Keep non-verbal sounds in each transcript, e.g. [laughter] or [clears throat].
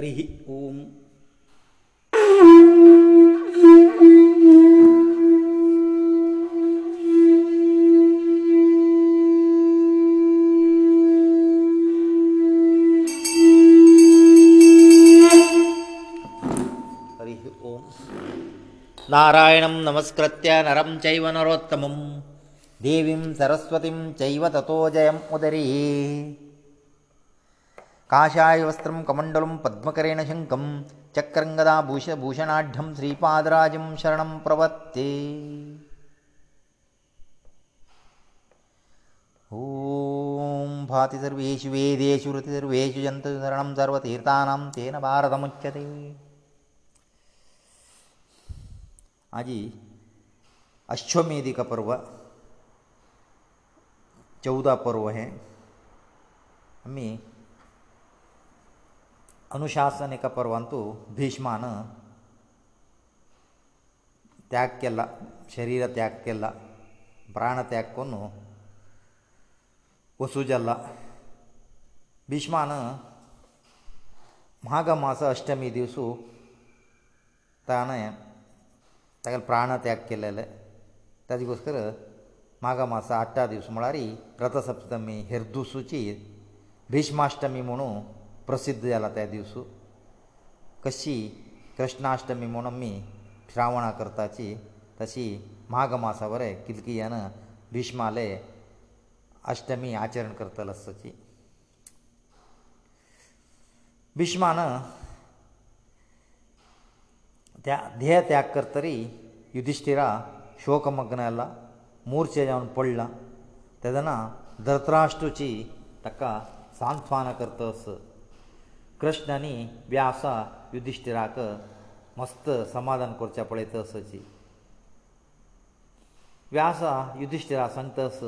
అరిహి ఓం పరిహి ఓం నారాయణం నమస్కృత్య నరం చైవ నరోత్తమం దేవిం తరస్వతిం చైవ తతోజయం ఉదరిహి काषाय वस्त्रं कमण्डलं पद्मकरेण शङ्कं चक्रङ्गदा भूषभूषणाढ्यं श्रीपादराजं शरणं प्रवत्ते ॐ भाति सर्वेषु वेदेषु ऋतिसर्वेषु जन्तुशरणं सर्वतीर्थानां तेन भारतमुच्यते आजि अश्वमेधिकपर्व चौदा पर्व हे आमी अनुशासन एका पर्वांतू भिष्मान त्याग केला शरीर त्याग केला प्राण त्याग करून वसू जाला भिष्मान माघ मास अष्टमी दिवसू ताणें तागेले प्राण त्याग केलेले ताजे गोश्टर माघ मास अठरा दिवस म्हळ्यार रथसप्तमी हेर दुसूची भिष्माष्टमी म्हणून प्रसिध्द जाला त्या दिवस कशी कृष्णाष्टमी म्हूण आमी श्रावणां करताची तशी माघ मासा बरें किलकियान भिश्माले अष्टमी आचरण करतलो आसताची भिश्मान त्या ध्येय त्याग करतरी युधिश्टिरा शोकमग्न जाला मूर्छ जावन पडला तेदना धर्तराष्ट्रची ताका सांत्वान करतस कृष्णानी व्यासा युधिश्टिराक मस्त समाधान करचें पळय तसची व्यासा युधिश्टिरा सांगता तस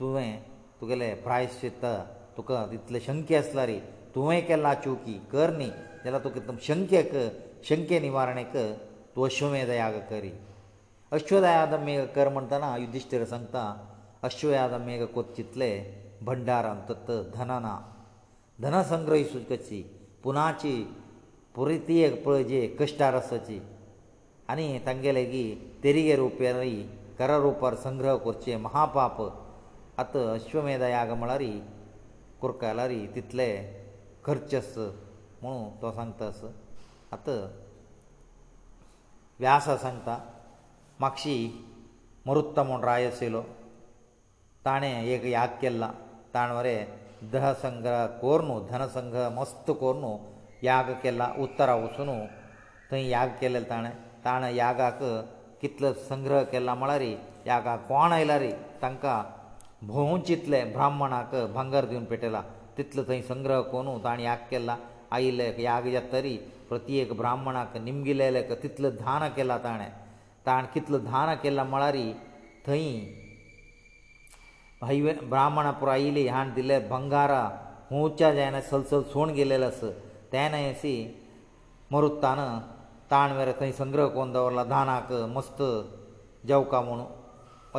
तुवें तुगेले प्रायश्चित तुका तितले शंके आसला रे तुवें केला चुकी कर न्ही जाल्यार तुका एकदम शंकेक शंके निवारणेक तूं अश्वमेधयाग करी अश्वदयाद मेघ कर म्हणटना युधिश्टीर सांगता अश्वयाद मेघ कोत चितले भंडार अंत धना ना धनसंग्रह सुचकची पुनाची पुरीती पळय कश्टार आसची आनी तांगेले की तेरिगे रुपयांनी कर रुपार संग्रह करचे महापाप आतां अश्वमेधा याग म्हळ्यार कुरकायल्यार तितले खर्च आस म्हणू तो सांगतास आतां व्यास सांगता मागशी मरुत्त म्हूण रायस येयलो ताणें एक याग केल्ला ताणें मरे ದಹ ಸಂಗ್ರಹ ಕೋರ್ನು ಧನ ಸಂಗ್ರಹ ಮಸ್ತ್ ಕೋರ್ನು ಯಾಗ ಕೆಲ್ಲ ಉತ್ತರ ಉಸುನು ತೈ ಯಾಗ ಕೆಲ್ಲ ತಾಣೆ ತಾಣೆ ಯಾಗಕ ಕಿತ್ಲ ಸಂಗ್ರಹ ಕೆಲ್ಲ ಮಳರಿ ಯಾಗ ಕೋಣ ಐಲರಿ ತಂಕ ಭೋಂಚಿತ್ಲೆ ಬ್ರಾಹ್ಮಣಕ ಭಂಗರ್ ದಿನ್ ಪೆಟೆಲ ತಿತ್ಲ ತೈ ಸಂಗ್ರಹ ಕೋನು ತಾಣೆ ಯಾಗ ಕೆಲ್ಲ ಐಲೆ ಯಾಗ ಯತ್ತರಿ ಪ್ರತಿಯೇಕ ಬ್ರಾಹ್ಮಣಕ ನಿಮ್ಗಿಲೇಲೆ ಕ ತಿತ್ಲ ಧಾನ ಕೆಲ್ಲ ತಾಣೆ ತಾಣ ಕಿತ್ಲ ಧಾನ ಕೆಲ್ಲ ಮಳರಿ ತೈ भाई ब्राह्मण पुरो आयली हाण दिले भंगारा हुंवच्या जायना सलसल सोण गेलेले आस तेन्ना अशी मरुत्तान ताण वेरे थंय संग्रह कोन दवरला धानाक मस्त जेवका म्हूण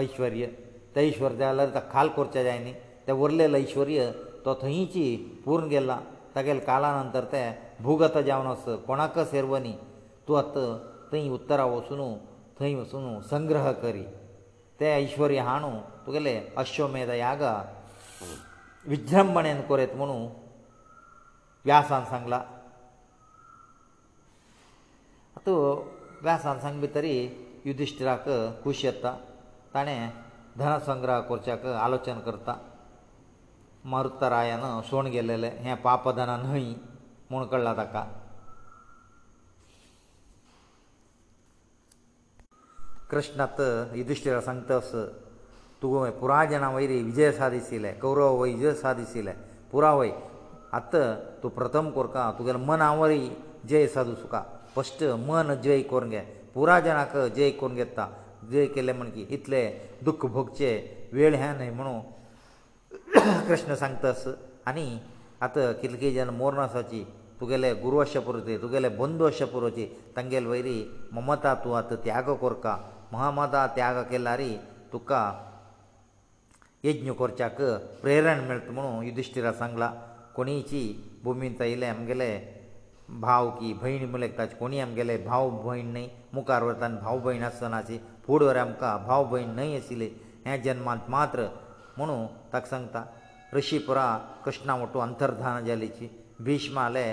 ऐश्वर्य ते ईश्वर जाल्यार ताका खाल करचें जाय न्ही ते उरलेलो ऐश्वर्य तो थंयची पूर्ण गेला तागेले काला नंतर ते भुगत जावन आस कोणाकच हेरव न्ही तूं आतां थंय उत्तरा वचून थंय वचून संग्रह करी ते ऐश्वर्य हाणू तुगेले अश्वमेध याग विजृंभणेन कोरयत म्हणू व्यासान सांगला आतां व्यासान सांग भितरी युधिश्टिराक खूश येता ताणें धन संग्रह करच्याक आलोचन करता मरुतरायान सोण गेलेले हें पापधना न्हय म्हूण कळ्ळां ताका कृष्णाक युधिश्टीर सांगता अस तुवें पुराय जाणां वयरी विजय सादिशिल्ले कौरव वय विजय सादिशिल्ले पुरा वय आत्त तूं प्रथम कोरका तुगेलें मन आवरी जय सादू सुका फस्ट मन जय कोरून घे पुराय जाणांक जय कोरून घेता जय केले म्हण की इतले दुख्ख भोगचे वेळ हे न्हय म्हणू [clears throat] कृष्ण सांगता अस आनी आतां कितले जाणां मोरनासाची तुगेले गुरू अशें पुरो ती तुगेले बंदू अशें पुरो ती तांगेले वयरी ममता तूं आतां त्याग कोरका महामदा त्याग केल्यारी तुका यज्ञ करच्याक प्रेरण मेळटा म्हणून युधिश्टिरा सांगला कोणीची भुमींत आयले आमगेले भाव की भयण म्हणलें ताचे कोणी आमगेले भाव भयण न्हय मुखार वतान भाव भयण आसतनाची फूड वरां आमकां भाव भयण न्हय आशिल्ले हे जन्मांत मात्र म्हणून ताका सांगता ऋषीपुरा कृष्णा वटू अंतर्धान जालीची भिष्माले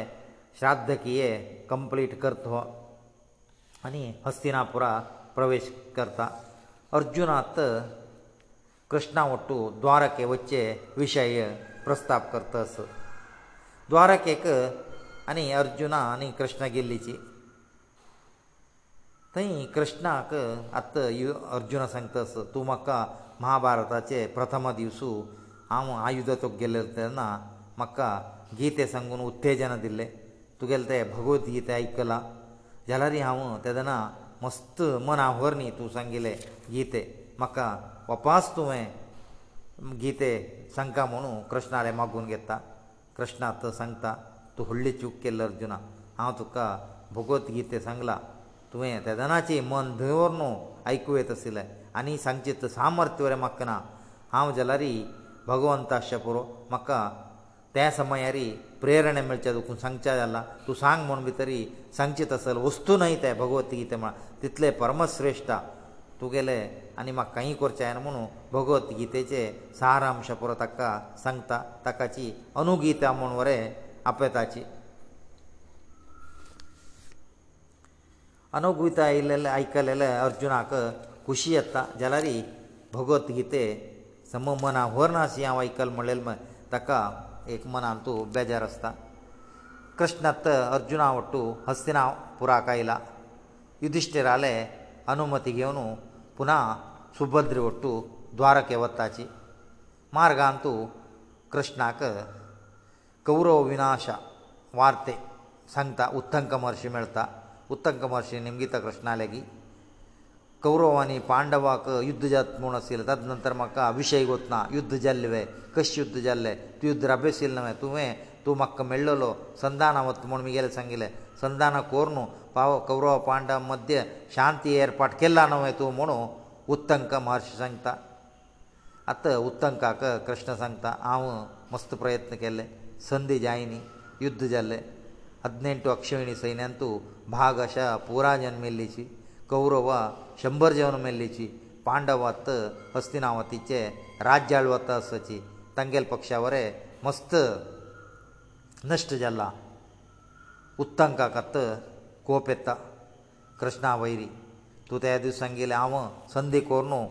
श्राद्ध किये कंप्लीट करत हो आनी हस्तिनापुरा ಪ್ರವೇಶ ಕರ್ತ ಅರ್ಜುನಾತ ಕೃಷ್ಣ ಒಟ್ಟು ದ್ವಾರಕೆ ವಚ್ಚೆ ವಿಷಯ ಪ್ರಸ್ತಾಪ ಕರ್ತಸ ದ್ವಾರಕೆಕ ಅನಿ ಅರ್ಜುನ ಅನಿ ಕೃಷ್ಣ ಗೆಲ್ಲಿಚಿ ತೈ ಕೃಷ್ಣಕ ಅತ್ತ ಅರ್ಜುನ ಸಂಗತಸ ತುಮಕ ಮಹಾಭಾರತಾಚೆ ಪ್ರಥಮ ದಿವಸು ಆಮ ಆಯುಧ ತೊ ಗೆಲ್ಲರ್ತನ ಮಕ್ಕ ಗೀತೆ ಸಂಗುನು ಉತ್ತೇಜನ ದಿಲ್ಲೆ ತುಗೆಲ್ತೆ ಭಗವದ್ಗೀತೆ ಐಕಲ ಜಲರಿ ಹಾವು ತೆದನ मस्त मनाभर न्ही तूं सांगिल्लें गीते म्हाका वपास तुवें गीते सांगता म्हणून कृष्णाले मागून घेता कृष्णा तो सांगता तूं व्हडली चूक केल्ले अर्जुना हांव तुका भगवत गीते सांगलां तुवें तेदनाची मन धर न्हू आयकूं येत आशिल्लें आनी सांगचें तर सामर्थ्य वरें म्हाका ना हांव जाल्यारी भगवंताशें पुरो म्हाका त्या समयारी प्रेरणे मेळचे दुखून सांगचें जालां तूं सांग म्हूण भितरी सांगचीत आसल वस्तू न्हय ते भगवत गीते म्हळ्यार तितले परमश्रेश्ठा तुगेले आनी म्हाका कांय करचें जायना म्हुणू भगवत गीतेचे सारांश पुरो ताका सांगता ताकाची अनुगीता म्हूण वरें आपयताची अनुगीता आयिल्ले आयकलेले अर्जुनाक खुशी येता जाल्यारय भगवत गीते सम मना व्हर ना अशी हांव आयकलां म्हणलेलें ताका ಏಕಮನಂತು ಬೆಜಾರಸ್ತ ಕೃಷ್ಣат ಅರ್ಜುನ ಅವಟ್ಟು ಹಸ್ತಿನಾಪುರಕೈಲ ಯುಧಿಷ್ಠಿರಾಲೆ ಅನುಮತಿಗೆವನು ಪುನ ಸುಭದ್ರೆ ಒಟ್ಟು ದ್ವಾರಕೆವತ್ತಾಚಿ ಮಾರ್ಗಾಂತು ಕೃಷ್ಣಕ ಕೌರವ ವಿನಾಶ ವಾರ್ತೆ ಸಂತ ಉತ್ತಂಕಮರ್ಷಿ ಳತಾ ಉತ್ತಂಕಮರ್ಷಿ ನಿಮಗೀತ ಕೃಷ್ಣಾಲೆಗಿ ಕೌರವಾನಿ ಪಾಂಡವಾಕ ಯುದ್ಧಜಾತ್ಮೋಣಾಶೀಲ ತದನಂತರ ಮಕ್ಕ ಅಭಿಷೈಯವತ್ನಾ ಯುದ್ಧಜಲ್ಲವೇ ಕಶ್ಯುದ್ಧಜಲ್ಲೇ ತಿಯುದ್ರಭೇಸೀಲನವೆ ತುವೆ ತುಮಕ್ಕ ಮೇಳ್ಳಲೋ ಸಂದಾನವತ್ಮಣು ಮಿಗೆಲ ಸಂಗಿಲೆ ಸಂದಾನ ಕೋರ್ನು ಪಾವ ಕೌರವ ಪಾಂಡ ಮಧ್ಯ ಶಾಂತಿ ಏರ್ಪಾಡಕಿಲ್ಲನವೆ ತು ಮೊಣು ಉತ್ತಂಕ ಮಾರ್ಷ ಸಂಂತ ಅತ ಉತ್ತಂಕ ಕೃಷ್ಣ ಸಂಂತ ಆವ ಮಸ್ತ ಪ್ರಯತ್ನ ಕೆಲ್ಲೆ ಸಂಧಿ ಜಾಯಿನಿ ಯುದ್ಧಜಲ್ಲೇ 18 ಅಕ್ಷೇಣಿ ಸೈನ್ಯಂತು ಭಾಗಶ ಪೂರಾ ಜನ್ಮ ಇಲ್ಲಿಚಿ कौरवा शंबर जेवन मेल्लीची पांडवात हस्तिनावतीचे राज्यावताची तांगेल पक्षा वरें मस्त नश्ट जाला उत्तंकाकत कोप येता कृष्णा वैरी तूं त्या दिसांगेले हांव संदी कोर न्हू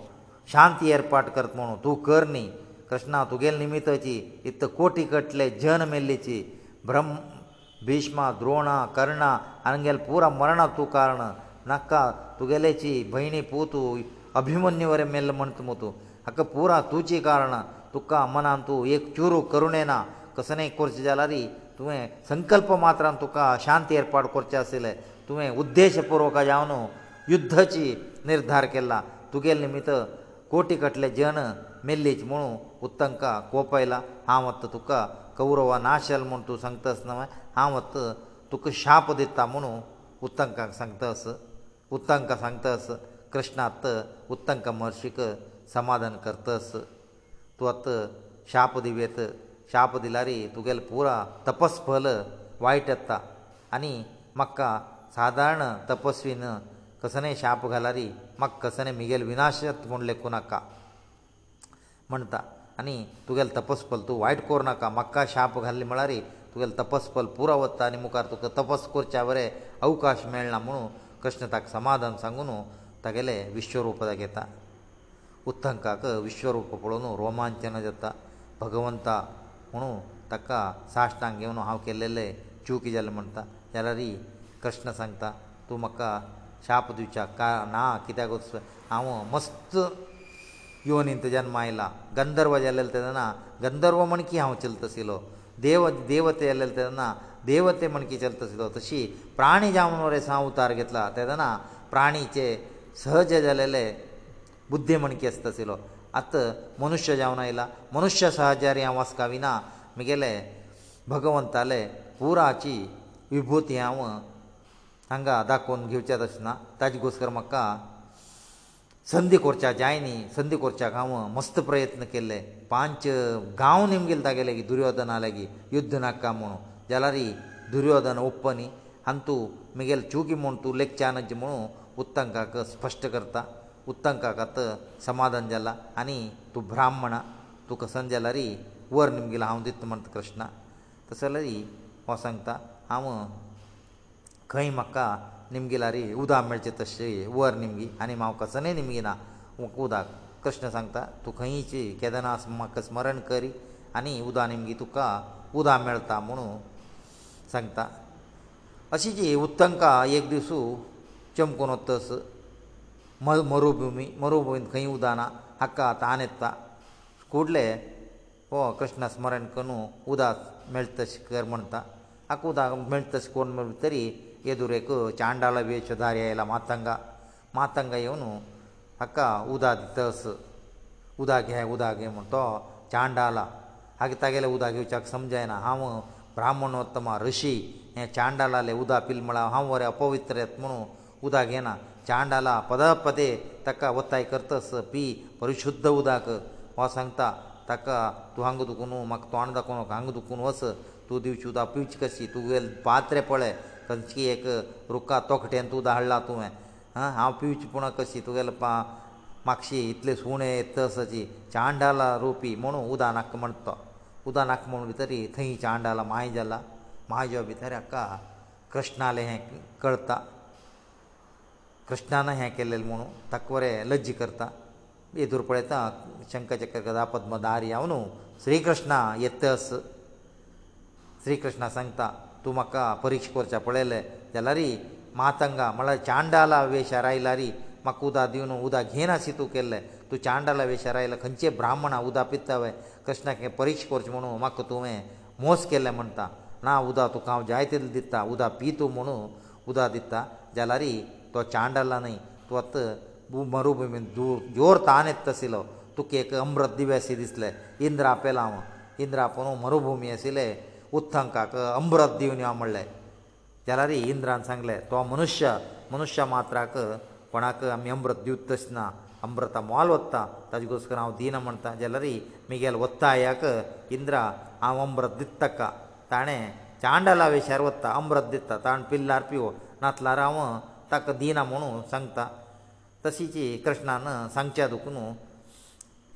शांती एरपाट करत म्हणू तूं कर न्ही कृष्णा तुगेले निमित्ताची इत्त कोटी कटले जन मेल्लीची ब्रह्म भिष्मा द्रोणा कर्णा आनी गेले पुरा मरणा तूं कारण नाका तुगेलेची भयणी पोतू अभिमन्यू वरें मेल्ल म्हण तूं मुतू हाका पुरा तुजी कारणां तुका मनान तूं एक चुरू करुणेना कसनय करचें जाल्यार तुवें संकल्प मात्रान तुका शांती एरपाट करचें आशिल्लें तुवें उद्देश पुर्वक जावन युध्दाची निर्धार केला तुगेले निमित्त कोटी कटले जन मेल्लीच म्हणून उत्तंका कोपयला हांव आतां तुका कौरवा नाशल म्हूण तूं सांगता आसना हांव आतां तुका शाप दिता म्हणून उत्तंकाक सांगता आसा उत्तंक सांगतस कृष्णात उत्तंक महर्शीक समाधान करतस तूं आत शाप दिवेत शाप दिल्यारी तुगेलो पुरा तपस्फल वायट येता आनी म्हाका सादारण तपस्वीन कसनय शाप घालारी म्हाका कसनय म्हगेल विनाश म्हूण लेखूं नाका म्हणटा आनी तुगेलो तपस्फल तूं वायट करूं नाका म्हाका शाप घाल्ले म्हळ्यार तुगेलो तपस्फल पुरो वता आनी मुखार तुका तपस करच्या बरें अवकाश मेळना म्हणून ಕೃಷ್ಣtax ಸಮಾಧಾನ ಸಂಗುನು ತಗೆಲೇ ವಿಶ್ವರೂಪದ ಗೇತ ಉತ್ತಂಕಕ ವಿಶ್ವರೂಪಪೊಲೊನು ರೋಮಾಂಚನಜತ ಭಗವಂತನು ತಕ್ಕ ಶಾಷ್ಟಾಂಗ್ಯವನು ಹಾಕೆಲ್ಲೆಲೇ ಚೂಕಿಜಲ ಮಂತಾ ಯಲರಿ ಕೃಷ್ಣ ಸಂತ तू ಮಕ್ಕ ಶಾಪದ್ವಿಚಾ ನಾ ಅಕಿತಾಗೋಸ್ ಅಮ ಮಸ್ತ ಯೋನಿಂತ ಜನ್ಮೈಲ ಗಂಧರ್ವಜ ಅಲಲ್ತದನ ಗಂಧರ್ವ ಮಣಕಿ ಹೌ ಚಿಲ್ತ ಸಿಲೋ ದೇವ ದೇವತಯಲ್ಲಲ್ತದನ देवते म्हण कितें चलता आसलो तशी प्राणी जावन वरे सा उतार घेतला तेदना प्राणीचे सहज जालेले बुद्धी म्हण कितें आसता आसलो आतां मनुश्य जावन आयला मनुश्य सहजारी हांव वासकाविना म्हगेले भगवंताले पुराची विभुती हांव हांगा दाखोवन घेवचेच आसना ताजे घोसकर म्हाका संदी करच्या जाय न्ही संदी करच्याक हांव मस्त प्रयत्न केल्ले पांच गांव नेम गेले तागेले दुर्योधना लागीं युध्द नाका म्हणून जाल्यार दुर्योधन ओप्प न्ही आनी तूं चुकी म्हूण तूं लेखचें आनज म्हणून उत्तम काका स्पश्ट करता उत्तम काकात समाधान जालां आनी तूं ब्राह्मण तूं कसं जाल्यार वर निमगेलो हांव दिता म्हणटा कृष्णा तशें जाल्यार हो सांगता हांव खंय म्हाका निमगेल्यार उदक मेळचें तशें वर निमगी आनी हांव कसनय निमगी ना उदक कृष्ण सांगता तूं खंयची केदना म्हाका स्मरण करी आनी उदक निमगी तुका उदक मेळटा म्हुणू ಅಂತಾ ಅಸಿಜಿ ಉತ್ತಂಕ ಏಕ್ ದಿಸು ಚಂಕನೊತ್ತಸ ಮರು ಭೂಮಿ ಮರು ಭೂಮಿನ್ ಕೈ ಉದಾನ ಹಕ್ಕ ತಾನೆತ್ತ ಕೂಡ್ಲೇ ಓ ಕೃಷ್ಣ ಸ್ಮರಣ ಕನು ಉದಾತ್ ಮೈಳ್ತಸಿ ಕರ್ಮಂತಾ ಆಕು ಉದಾ ಮೈಳ್ತಸಿ ಕೋನ್ ಮರಿತರಿ ಎದುರೆಕು ಚಾಂಡಾಲಾ ವಿಚದಾರಿ ಆಯೆಲ್ಲ ಮಾತಂಗ ಮಾತಂಗಯೆವನು ಹಕ್ಕ ಉದಾ ದತಸ ಉದಾಗೆ ಉದಾಗೆ ಮಂತಾ ಚಾಂಡಾಲಾ ಹಾಗ ತಗೇಲೆ ಉದಾಗೆ ವಿಚಾರಕ್ಕೆ ಸಂಜಾಯನ ಆಮ ब्राह्मणोत्तमा ऋषी हे चांडालाले उदक पिल म्हळ्यार हांव वरें अपवित्र येत म्हणून उदक येना चांडाला पदपदे ताका वताय करतस पी परिशुध्द उदक हो सांगता ताका तूं आंग दुखून म्हाका तोंड दाखोवन आंग दुखून वस तूं दिवची उदक पिवची कशी तुगेलें पात्रें पळय खंयची एक रुखा तोखट्यान तूं धाडला तुवें आं हांव पिवची पुणो कशी तुगेलें पा मागशी इतले सुणें येत तसाची चांडाला रुपी म्हणून उदक नाका म्हणटा तो उदक नाका म्हूण भितर थंय चांडाला माय जाला म्हाजो भितर हाका कृष्णाले हें कळटा कृष्णान हें केलें म्हुणू ताका बरें लज्ज करता येदूर पळयता शंकचक्र कदा पद्मदारी हांव न्हू श्रीकृष्ण येतस श्रीकृष्ण सांगता तूं म्हाका परिक्षा करचें पळयलें जाल्यार मातंगा म्हळ्यार चांडाला वेशार आयल्यारी म्हाका उदक दिवन उदक घेयनाशी तूं केल्लें तूं चांडाला वेशार आयला खंयचे ब्राह्मणा उदक पिता हांवें कृष्णाक हें परिक्षा करचें म्हणून म्हाका तुवें मोस केलें म्हणटा ना उदक तुका हांव जाय तेदें दिता उदक पी तूं म्हणून उदक दिता जाल्यार तो चांडाला न्हय त्वत मरुभुमीन दूर जोर ताण येत आशिल्लो तुका एक अमृत दिवे अशें दिसलें इंद्र आपयला हांव इंद्र आपोवन मरुभुमी आशिल्ले उत्थंकाक अमृत दिवन यो म्हणलें जाल्यार इंद्रान सांगलें तो मनुश्य मनुश्य मात्राक कोणाक आमी अमृत दिवत तशें ना अमृत मोल वत्ता ताजे गोसकर हांव दिना म्हणटा जाल्यार मिगेल वत्ता ह्याक इंद्रा हांव अमृत दित ताका ताणें चांडला वेशार वत्ता अमृत दिता ताणें पिल्लार पिवो नातल्यार हांव ताका दिना म्हणून सांगता तशीची कृष्णान सांगच्या दुखून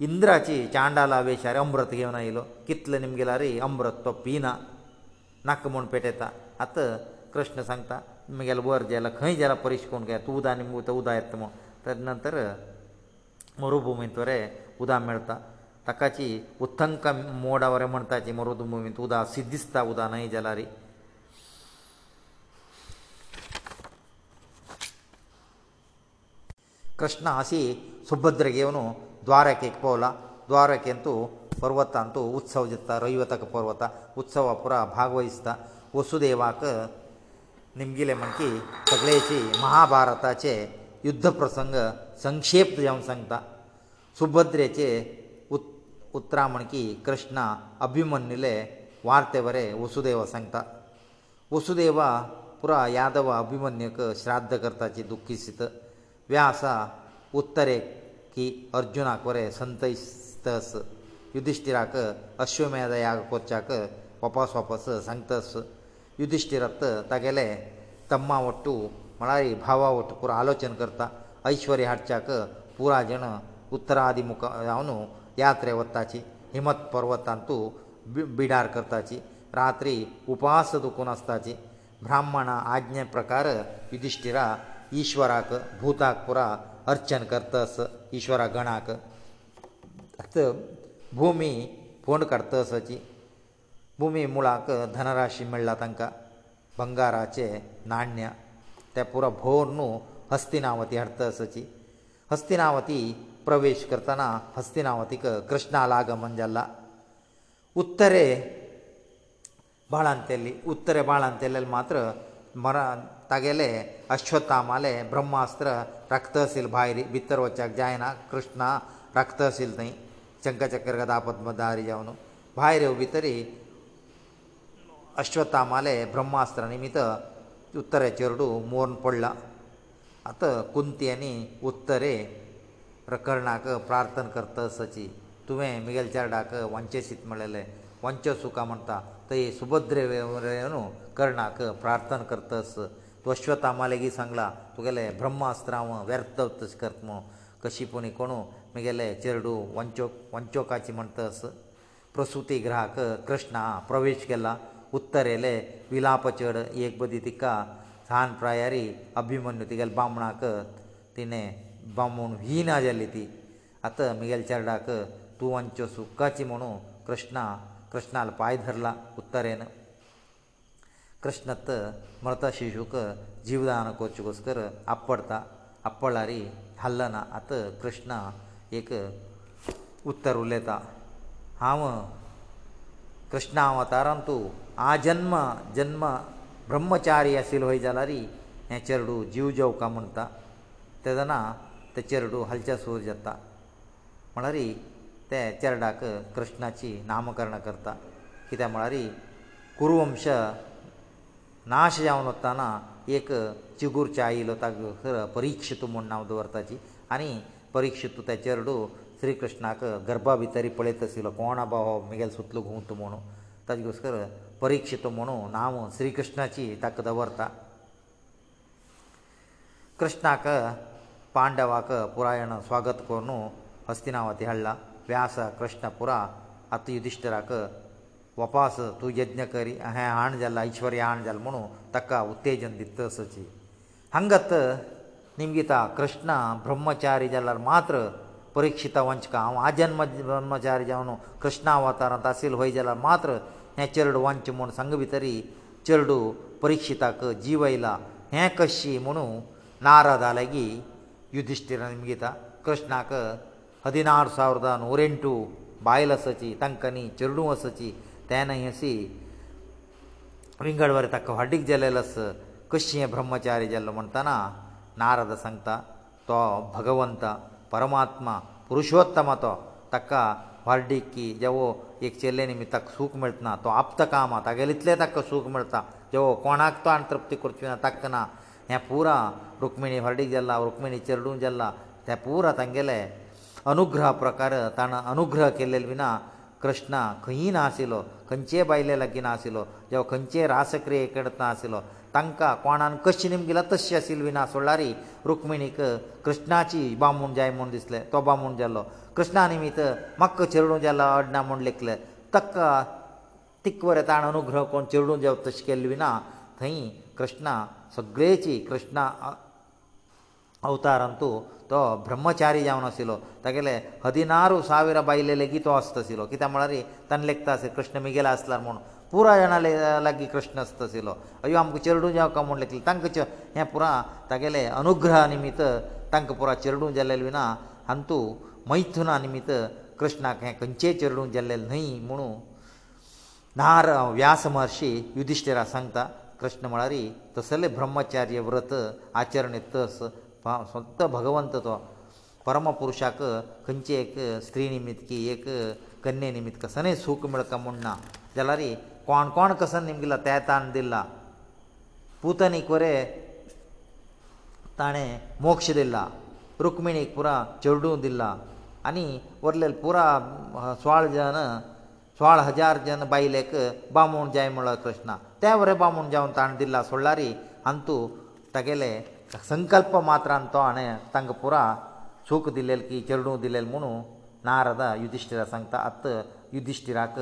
इंद्राची चांडाला वेशार अमृत घेवन आयलो कितले निमगेल्यार अमृत तो पिना नाका म्हूण पेटयता आतां कृष्ण सांगता म्हगेलो वर जाला खंय जाला परिश कोण घे तूं उदक आनी उदक येत म्हूण तेज नंतर मरुभुमींत वरें उदक मेळटा ताकाची उत्थंक मोडा वरें म्हणटाची मरुभुमींत उदक सिद्धिस्ता उदक न्हय जाल्यार ಕೃಷ್ಣ ಹಸಿ ಸುಭದ್ರಗೆವನು ದ್ವಾರಕ್ಕೆ ಪೋಲ ದ್ವಾರಕ್ಕೆಂತೂ ಪರ್ವತ ಅಂತೂ ಉತ್ಸವ ಜತ್ತ ರೈವತಕ ಪರ್ವತ ಉತ್ಸವ ಪುರ ಭಾಗವಹಿಸ್ತ ವಸುದೇವಾಕ निमगेले म्हणकी सगळ्याची महाभारताचे युद्ध प्रसंग संक्षेप जावन सांगता सुभद्रेचे उत् उतरां म्हणकी कृष्ण अभिमन्युले वार्ते बरे वसुदेव सांगता वसुदेव पुरो यादव अभिमन्युक श्राद्ध करताची दुखीसीत व्यासा उत्तरे की अर्जुनाक बरे संतस युधिश्टिराक अश्वमेध याग कोच्याक वापस वापस सांगतस युधिश्टीरत तागेले तम्मा वट्टू म्हळ्यार भावा वट्टू पुरो आलोचन करता ऐश्वर्य हाडच्याक पुरा जण उत्तरादी मुखार रावन यात्रे वताची हिमत पर्वतांतू बिडार करताची रात्री उपास दुखून आसताची ब्राह्मण आज्ञे प्रकार युधिश्टिरा ईश्वराक भुताक पुरा अर्चन करतस ईश्वरा गणाक भुमी फोंड काडतसाची ಭೂಮಿ ಮೂಲಕ ಧನರಾಶಿ ಮಳ್ಳಾತಂಕ బంగಾರಾಚೆ ನಾಣ್ಯ ತೇಪುರ ಭೋರನು ಹಸ್ತಿನಾವತಿ ಅರ್ಥ ಸಚಿ ಹಸ್ತಿನಾವತಿ ಪ್ರವೇಶ करताना ಹಸ್ತಿನಾವತಿಕೃಷ್ಣಾ ಲಾಗಮಂಜಲ್ಲ ಉತ್ತರೆ ಬಾಳಂತೆಲ್ಲಿ ಉತ್ತರೆ ಬಾಳಂತೆಲ್ಲೆ ಮಾತ್ರ ತಗೆಲೇ ಅಶ್ವತಾಮಾಲೆ ಬ್ರಹ್ಮಾಸ್ತ್ರ ರಕ್ತಸಿಲ್ байರಿ ಬಿತ್ತರ ಒಚಕ ಜಾಯನ ಕೃಷ್ಣ ರಕ್ತಸಿಲ್ ನೈ ಚಂಕ ಚಕ್ರ ಗದಾ ಪದ್ಮದಾರಿ ಯವನು байರೆ ಒಬಿತರಿ ಅಶ್ವತ್ಥಾಮಾಲೆ ಬ್ರಹ್ಮಾಸ್ತ್ರ ನಿಮಿತ್ತ ಉತ್ತರ ಚರಡು ಮೋರ್ನ್ ಪಡ್ಲ ಅತ ಕುಂತಿಯನಿ ಉತ್ತರೆ ಪ್ರಕರಣಾಕ ಪ್ರಾರ್ಥನ ಕರ್ತ ಸಚಿ ತುವೇ ಮಿಗಲ್ ಚರಡಾಕ ವಂಚಸಿತ್ ಮಳಲೆ ವಂಚ ಸುಖ ಮಂತ ತೈ ಸುಭದ್ರೇವರೇನು ಕರ್ಣಾಕ ಪ್ರಾರ್ಥನ ಕರ್ತಸ ತು ಅಶ್ವತ್ಥಾಮಾಲೆಗಿ ಸಂಗ್ಲ ತುಗೆಲೆ ಬ್ರಹ್ಮಾಸ್ತ್ರಾವ ವ್ಯರ್ಥವ್ತಸ್ ಕರ್ತಮು ಕಶಿಪುನಿ ಕೊಣು ಮಿಗಲೆ ಚರಡು ವಂಚೋ ವಂಚೋಕಾಚಿ ಮಂತಸ ಪ್ರಸೂತಿ ಗ್ರಹಕ ಕೃಷ್ಣ ಪ್ರವೇಶ ಗೆಲ್ಲ उत्तर येले विलाप चड एक बदी तिका सान प्रायारी अभिमन्यू तिगेल बामणाक तिणें बामूण ही ना जाल्ली ती आतां म्हगेल चेडाक तूं आमच्यो सुखाची म्हणू कृष्णा कृष्णाल पांय धरला उत्तरेन कृष्णत मृत शिशूक जीवदान करचे कसकर आपडता आपडारी हल्लना आतां कृष्ण एक उत्तर उलयता हांव कृष्णा अवतारान तूं आ जन्म जन्म ब्रह्मचारी आशिल्लो हय जाल्यार हे चेडूं जीव जेवका म्हणटा तेदना ते चेडूं हलच्या सूर जाता म्हळ्यार ते चेडाक कृष्णाची नामकरण करता कित्याक म्हळ्यार कुरुवंश नाश जावन वताना एक चिगुरचे आयिल्लो ताका परिक्षित म्हूण नांव दवरताची आनी परिक्षित ते चेडूं श्री कृष्णाक गर्भा भितरी पळयत आशिल्लो कोणा बाबा म्हगेलो सुतलो घुंवता म्हूण ताजे कसर परिक्षित म्हणून नांव श्री कृष्णाची ताका दवरता कृष्णाक पांडवाक पुरायण स्वागत करून हस्तिनावती हाडला व्यास कृष्ण पुरा आत युधिश्टराक वपास तूं यज्ञ करी हे हाण जाला ईश्वरी हाण जाला म्हणून ताका उत्तेजन दिता सची हांगत निमगिता कृष्ण ब्रह्मचारी जाल्यार मात्र परिक्षिता वंचका हांव आजन्म ब्रह्मचारी जावन कृष्णा अवतारांत आशिल्लो हय जाल्यार मात्र हें चेडूं वांच म्हूण सांग भितरी चेडूं परिक्षिताक जीव आयला हें कशी म्हुणू नारदा लागी युधिश्टिरान गीता कृष्णाक हदिनार सावरदा नोरेंटू बायल आसची तांकां न्ही चेडूं आसची तेन्ना हेसी विंगड वरें ताका वाडीक जालेलो आस कशी हें ब्रह्मचारी जाल्लो म्हणटना नारद सांगता तो भगवंत परमात्मा पुरुषोत्तम तो ताका वार्डीक की जेवो एक चेले निमित्त ताका सूख मेळत ना तो आप्त काम आहा तागेले इतले ताका सूख मेळटा जेवो कोणाक तो आनी तृप्ती करची ना ताका ना हें पुरा रुक्मिणी वार्डीक जाल्ला रुक्मिणी चेरडून जाल्ला तें पुरा तांगेले अनुग्रह प्रकार ताणें अनुग्रह केल्ले विना कृष्णा खंयी ना आशिल्लो खंयचे बायले लागीं ना आशिल्लो जावं खंयचे रासक्रिये कडेन ना आशिल्लो तांकां कोणान कशी निम गेला तशी आशिल्ली विना सोडलारी रुक्मिणीक कृष्णाची बामूण जाय म्हूण दिसलें तो बामूण जालो कृष्णा निमित्त म्हाका चेडूं जालो अडना म्हूण लेखलें ताका तिकवरे ताण अनुग्रह कोण चेडूं जावप तशें केल्ली विना थंय कृष्णा सगळेची कृष्णा अवतारांतू तो ब्रह्मचारी जावन आशिल्लो तागेले हदिनारू सावीर बायले लेगीत तो आसता आशिल्लो कित्याक म्हळ्यार ताणें लेखता आसलें कृष्ण मिगेला आसल्यार म्हूण पुरायणा लागीं कृष्ण आसता आशिल्लो अयो आमकां चेरडूं जावका म्हूण लेखलें तांकां हें पुरा तागेले अनुग्रहा निमित्त तांकां पुरा चेरडूं जाल्लें विना हांतू मैथुना निमित्त कृष्णाक हें खंयचेंय चेरडूं जाल्लें न्हय म्हुणू नार व्यास महर्शी युधिश्टिरा सांगता कृष्ण म्हळ्यार तसलें ब्रह्मचार्य व्रत आचरणी तस स्वत भगवंत तो परमपुरुशाक खंयचे एक स्त्री निमित्त की एक कन्ये निमित्त कसलेंय सूख मेळता म्हूण ना जाल्यार कोण कोण कसो निमगेलो तेतान दिला पुतनी कोरे ताणें मोक्ष दिला रुक्मिणीक पुरा चेडूं दिला आनी वरलेल पुरा सोळ जन सोळ हजार जन बायलेक बामूण जाय म्हणलो कृष्णा त्या वरें बामूण जावन ताणें दिला सोडलारी हांतू तागेले संकल्प मात्रान तो हाणें तांकां पुरा सूख दिलेलें की चेडूं दिलेलें म्हुणू नारदा युधिश्टिरा सांगता आत्त युधिश्टिराक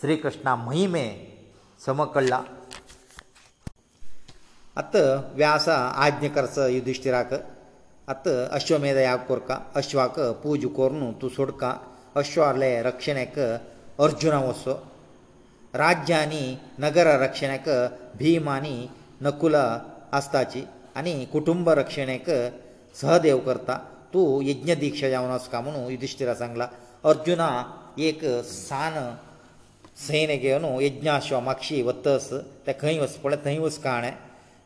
श्री कृष्णा महिमे समकळ्ळा आत व्यास आज्ञ करच युधिष्टिराक आत अश्वमेध याग कोरका अश्वाक पूज कोरून तूं सोडका अश्वाले रक्षणेक अर्जुना वसो राज्यांनी नगर रक्षणेक भीम आनी नकुल आसताची आनी कुटुंब रक्षणेक सहदेव करता तूं यज्ञ दिक्षा जावन आसका म्हणून युधिश्टिरा सांगला अर्जुना एक सान ಸೇನೆಗೆವನು ಯಜ್ಞಾಶ್ವ ಮಕ್ಷಿ ಒತ್ತಸ್ ತಕಹಯಸ್ ಪಡೆ ತಯ우스 ಕಾರಣೆ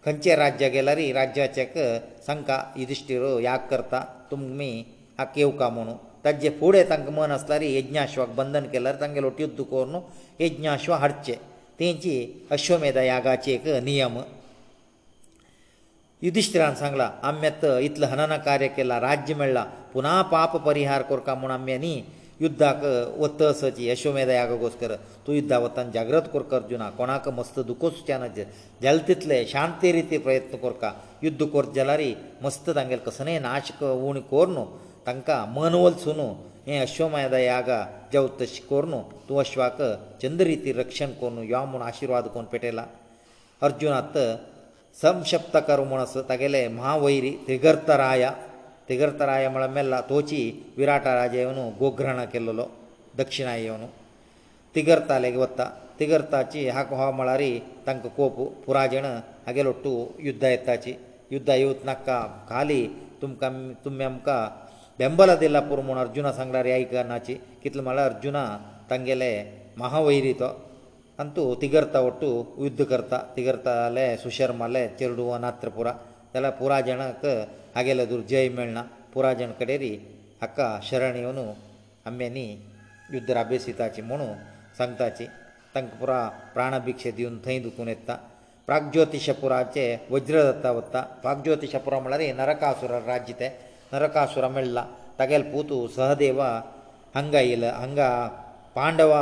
ಕಂಚೇ ರಾಜ್ಯಗಳರಿ ರಾಜ್ಯಾಚಕ ಸಂಕ ಯದಿದಿಷ್ಠಿರ ಯಾಗಕರ್ತ ತುಮಿ ಅಕೇವಕಾಮನು ತಜ್ಜೆ ಫೂಡೆ ತಂಗಮನಸ್ತರಿ ಯಜ್ಞಾಶ್ವ ಬಂಧನ ಕೆಲರ ತಂಗೆ ಒಟು ದುಕೋರನು ಯಜ್ಞಾಶ್ವ ಹರ್ಚೆ ತೀಂಜಿ ಅಶ್ವಮೇಧ ಯಾಗಾಚೆಕ ನಿಯಮ ಯದಿದಿಷ್ಠಿರ ಆ ಸಂಗ್ಲ ಅಮ್ಮೆತ ಇತ್ಲ ಹನನ ಕಾರ್ಯ ಕೆಲ್ಲ ರಾಜ್ಯ ಮೇಲ್ಲ ಪುನಃ ಪಾಪ ಪರಿಹಾರ ಕುರ್ಕಮಣ ಅಮ್ಮೆನಿ युद्धाक वत असची अश्वमेधयागोस्कर तूं युद्धा वतान जाग्रत कोर अर्जुना कोणाक मस्त दुखोसुचें ना जाल तितले शांती रिती प्रयत्न कोरका युद्ध कोर जाल्यारी मस्त तांगेले कसनय नाश उण कोर न्हू तांकां मन वलसू न्हू हें अश्वमेधयाग जेव तशें कोर न्हू तूं अश्वाक चंद रिती रक्षण कोर न्हू यो म्हूण आशिर्वाद कोन्न पेटयला अर्जुनात संशप्त कर म्हूण आसा तागेले महावैरी त्रिगर्त राया ತಿಗರ್ತರಾಯ ಮಳೆ ಮಲ್ಲ ತೋಚಿ ವಿರಾಟ ರಾಜೆಯವನು ಗೋಗ್ರಣ ಕೆಲ್ಲಲೋ ದಕ್ಷಿಣಾಯವನು ತಿಗರ್ತ ಅಲ್ಲಿವತ್ತ ತಿಗರ್ತಾಚಿ ಯಾಕೋವಾ ಮಳಾರಿ ತಂಕ ಕೋಪ ಪುರಾಜನ ಹಾಗೆ ಲೊಟ್ಟು ಯುದ್ಧೈತ್ತಾಚಿ ಯುದ್ಧ ಯೋತ್ನಕ್ಕಾ ಖಾಲಿ ತುಮ್ಕ ತುಮ್ಮಮ್ಕಾ ಬೆಂಬಲದಿಲ್ಲಾ ಪುರಮُن ಅರ್ಜುನ ಸಂಗರಾಯ ಕೈಕನಾಚಿ ಕಿತ್ಲ ಮಳ ಅರ್ಜುನ ತಂಗೆಲೆ ಮಹವೈರಿತಂತು ತಿಗರ್ತವೊಟ್ಟು ಯುದ್ಧಕರ್ತ ತಿಗರ್ತಲೆ ಸುಶರ್ ಮಲೆ ತೆರುಡೋನಾತ್ರಪುರ ತಲೆ ಪುರಾಜನಕ ಆಗ ಎಲ್ಲ ದುರ್ಜಯ ಮೇಳ್ನಾ ಪುರಾಜನ ಕರೆರಿ ಅಕ್ಕ ಶರಣಿಯವನು ಅಮ್ಮೇನಿ ಯುದ್ಧರಭೇಶಿತಾಚೆ ಮನು ಸಂಕತಾಚೆ ತಂಕಪುರ ಪ್ರಾಣಭಿಕ್ಷೆ ದಯುನ ತೈ ದುಕೊನೆತಾ ಪ್ರಾಜ್ಯೋತಿಷಪುರಾಚೆ वज್ರದತ್ತವತ್ತ ಪ್ರಾಜ್ಯೋತಿಷಪುರಮળે ನರಕಾಸುರ ರಾಜ್ಯತೆ ನರಕಾಸುರ ಮೇಳ್ಲ ತಗೈಲ್ ಪೂತು ಸಹದೇವ ಅಂಗೈಲ ಅಂಗ ಪಾಂಡವ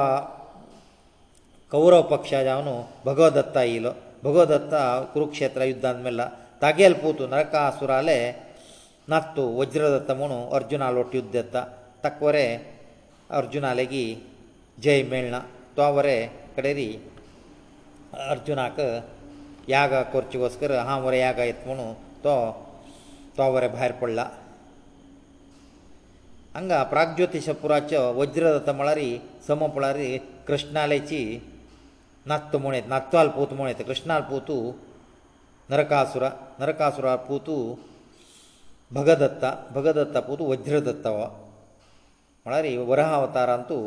ಕೌರವ ಪಕ್ಷದವನು ಭಗವದತ್ತಾ ಇಲು ಭಗವದತ್ತಾ ಕುರುಕ್ಷೇತ್ರ ಯುದ್ಧದ ಮಲ್ಲ ತಕೇಲ್ ಪೂತನ ಕಾಸುರale ನ ัต್ ವಜ್ರದತ್ತಮನು ಅರ್ಜುನ алೊಟ ಯುದ್ಧತ್ತ ತಕ್ವರೆ ಅರ್ಜುನನlegi ಜೈ ಮೇಳ್ನ ತೋ ಅವರೆ ಕಡ エリ ಅರ್ಜುನಕ ಯಾಗ ಕೊರ್ಚಿಗೋಸ್ಕರ ಅಹ ಮೊರೆ ಯಾಗೈತ್ವನು ತೋ ತೋ ಅವರೆ बाहेर पडla ಅಂಗ ಪ್ರಾಜ್ಯೋತಿಷಪುರಾಚ ವಜ್ರದತ್ತಮಳರಿ ಸಮಪಳರಿ ಕೃಷ್ಣಾಲೈಚಿ ನ ัต ್ತಮೋಣೆ ನ ัต ್ತಲ್ ಪೂತಮೋಣೆ ಕೃಷ್ಣಾಲ್ ಪೂತು ನರಕಾಸುರ ನರಕಾಸುರನ ಪೂತ ಭಗದತ್ತ ಭಗದತ್ತನ ಪೂತ ವಜ್ರದತ್ತವ ಮಳರಿ ವರಹ ಅವತಾರ ಅಂತೂ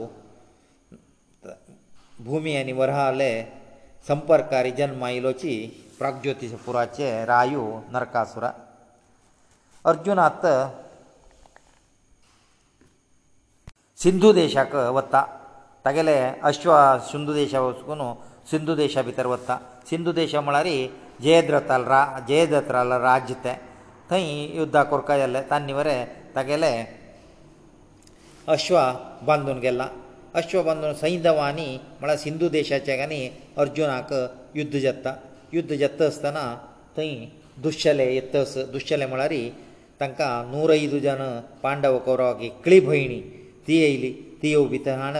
ಭೂಮಿ ಯನಿ ವರಹale ಸಂಪರ್ಕಾರಿ ಜನ್ಮೈಲೋಚಿ ಪ್ರಗ್ಜೋತಿಷ ಪುರಾಚೇ ರಾಯು ನರಕಾಸುರ ಅರ್ಜುನಾತ ಸಿಂಧು ದೇಶಕವತ್ತ ತಗಲೇ ಅಶ್ವ ಸಿಂಧು ದೇಶವಸ್ಕುನು ಸಿಂಧು ದೇಶಾ ಬಿತರವತ್ತ ಸಿಂಧು ದೇಶ ಮಳರಿ ಜಯದತ್ರಳ ರಾಜ ಜಯದತ್ರಳ ರಾಜ್ಯತೆ ತೈ ಯುದ್ಧಕೋರ್ಕಯಲ್ಲ ತನ್ನಿವರ ತಗೆಲೆ ಅಶ್ವ ಬಂಧುನ ಗೆಲ್ಲ ಅಶ್ವ ಬಂಧುನ ಸಂಯ್ದ ವಾನಿ ಮಳ ಸಿಂಧು ದೇಶಾಚೆಗನಿ ಅರ್ಜುನಾಕ ಯುದ್ಧಜತ್ತ ಯುದ್ಧಜತ್ತಸ್ತನ ತೈ ದುಶ್ಯಲೇಯತಸ್ ದುಶ್ಯಲೇ ಮಳಾರಿ ತಂಕ 105 ಜನ ಪಾಂಡವ ಕೌರವರಿಗೆ ಕಳಿ ಭೈಣಿ ತೀ ಐಲಿ ತೀ ಒಬಿತಾನ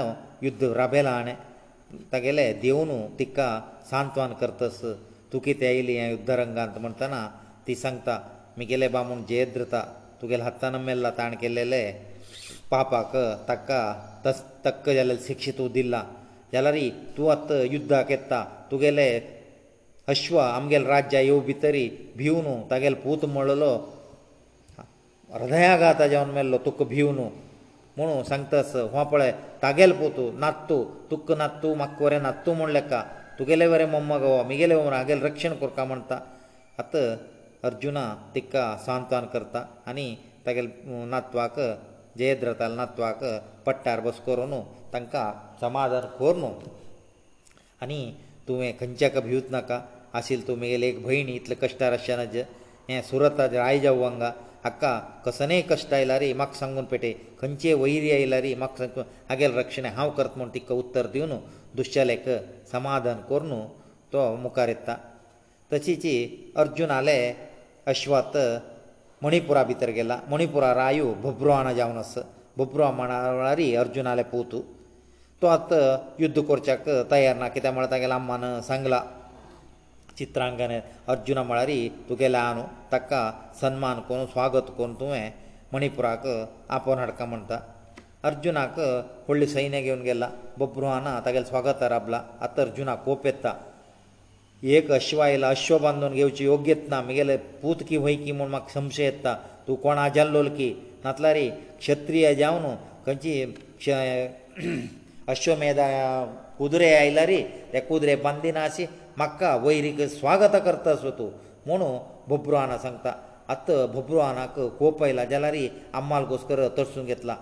ಯುದ್ಧ ರಬೆಲಾನೆ ತಗೆಲೆ ದೇವನು ತಿಕ್ಕ ಸಾಂತ್ವಾನ ಕರ್ತಸ್ तुकी ते येयली हे युद्धरंगांत म्हणटना ती सांगता मुगेले बामूण जयद्रता तुगेले हातान मेल्ला ताण केलेले पापाक ताका तस तक्क जाल्यार शिक्ष तूं दिला जाल्यार तूं आतां युद्धाक येता तुगेले अश्व आमगेले राज्या येव भितरी भिवन तागेलो पूत म्हणलो हृदयाघाता जावन मेल्लो तुका भिवन म्हुणू सांगतास हो पळय तागेलो पोतू नात्तू तुक्क नात्तू म्हाका वरें नात्तू म्हणलें का तुगेले बरें मम्मा गो आमगेले बरें हांगेले रक्षण कोरता म्हणटा आत अर्जुना तिका सांत्वन करता आनी तागेले नातवाक जयद्रथाल नातवाक पट्ट्यार बस करून तांकां समाधान कोरून आनी तुवें खंयच्याक भिवूच नाका आशिल् तूं मुगेले एक भयणी इतले कश्टार आसचेना ज हें सुरताचे आयज अवंगा हाका कसलेय कश्ट आयला रे म्हाका सांगून पेटय खंयचेय वैरी आयला रे म्हाका सांग हागेले रक्षण हांव करता म्हूण तिका उत्तर दिवन दुश्चलेक समाधान करून तो मुखार येता तशीची अर्जुनाले अश्वत मणिपुरा भितर गेला मणिपुरा रायू बुब्रुवाणा जावन आस बुब्रुवाणा वळारी अर्जुनाले पोवतू तो आतां युध्द करच्याक तयार ना कित्याक म्हळ्यार तागेल आम्मान सांगला चित्रांकन अर्जुना म्हळ्यारी तुगेल्या आनू ताका सन्मान करून स्वागत करून तुवें मणिपुराक आपोवन हाडका म्हणटा ಅರ್ಜುನಾಕ ಒಳ್ಳೆ ಸೈನ್ಯ ಗೆವನ್ ಗೆಲ್ಲ ಬಬ್ರುಹಾನ ತಗೆಲ್ ಸ್ವಾಗತ ರಬ್ಲ ಅತ್ತ ಅರ್ಜುನ ಕೋಪೆತ್ತ ಏಕ ಅಶ್ವಾಯಿಲ ಅಶ್ವ ಬಂದೋನ್ ಗೆವಚಿ ಯೋಗ್ಯತ್ ನಾ ಮಿಗೆಲ ಪೂತ್ಕಿ ವೈಕಿ ಮೊನ್ ಮಕ್ ಸಂಶಯ ಎತ್ತ ತೂ ಕೋಣ ಅಜಲ್ಲೋಲ್ಕಿ ನತ್ಲಾರಿ ಕ್ಷತ್ರಿಯ ಜಾವನು ಕಂಚಿ ಅಶ್ವಮೇಧ ಕುದುರೆ ಆಯ್ಲಾರಿ ರೆ ಕುದುರೆ ಬಂದಿನಾಸಿ ಮಕ್ಕ ವೈರಿಗ ಸ್ವಾಗತ ಕರ್ತಸ್ವತು ಮೂಣು ಬಬ್ರುಹಾನ ಸಂಗ್ತ ಅತ್ತ ಬಬ್ರುಹಾನಕ ಕೋಪ ಇಲ್ಲ ಜಲಾರಿ ಅಮ್ಮಾಲ್ಗೋಸ್ಕರ ತರ್ಸೋನ್ ಗೆತ್ಲಾ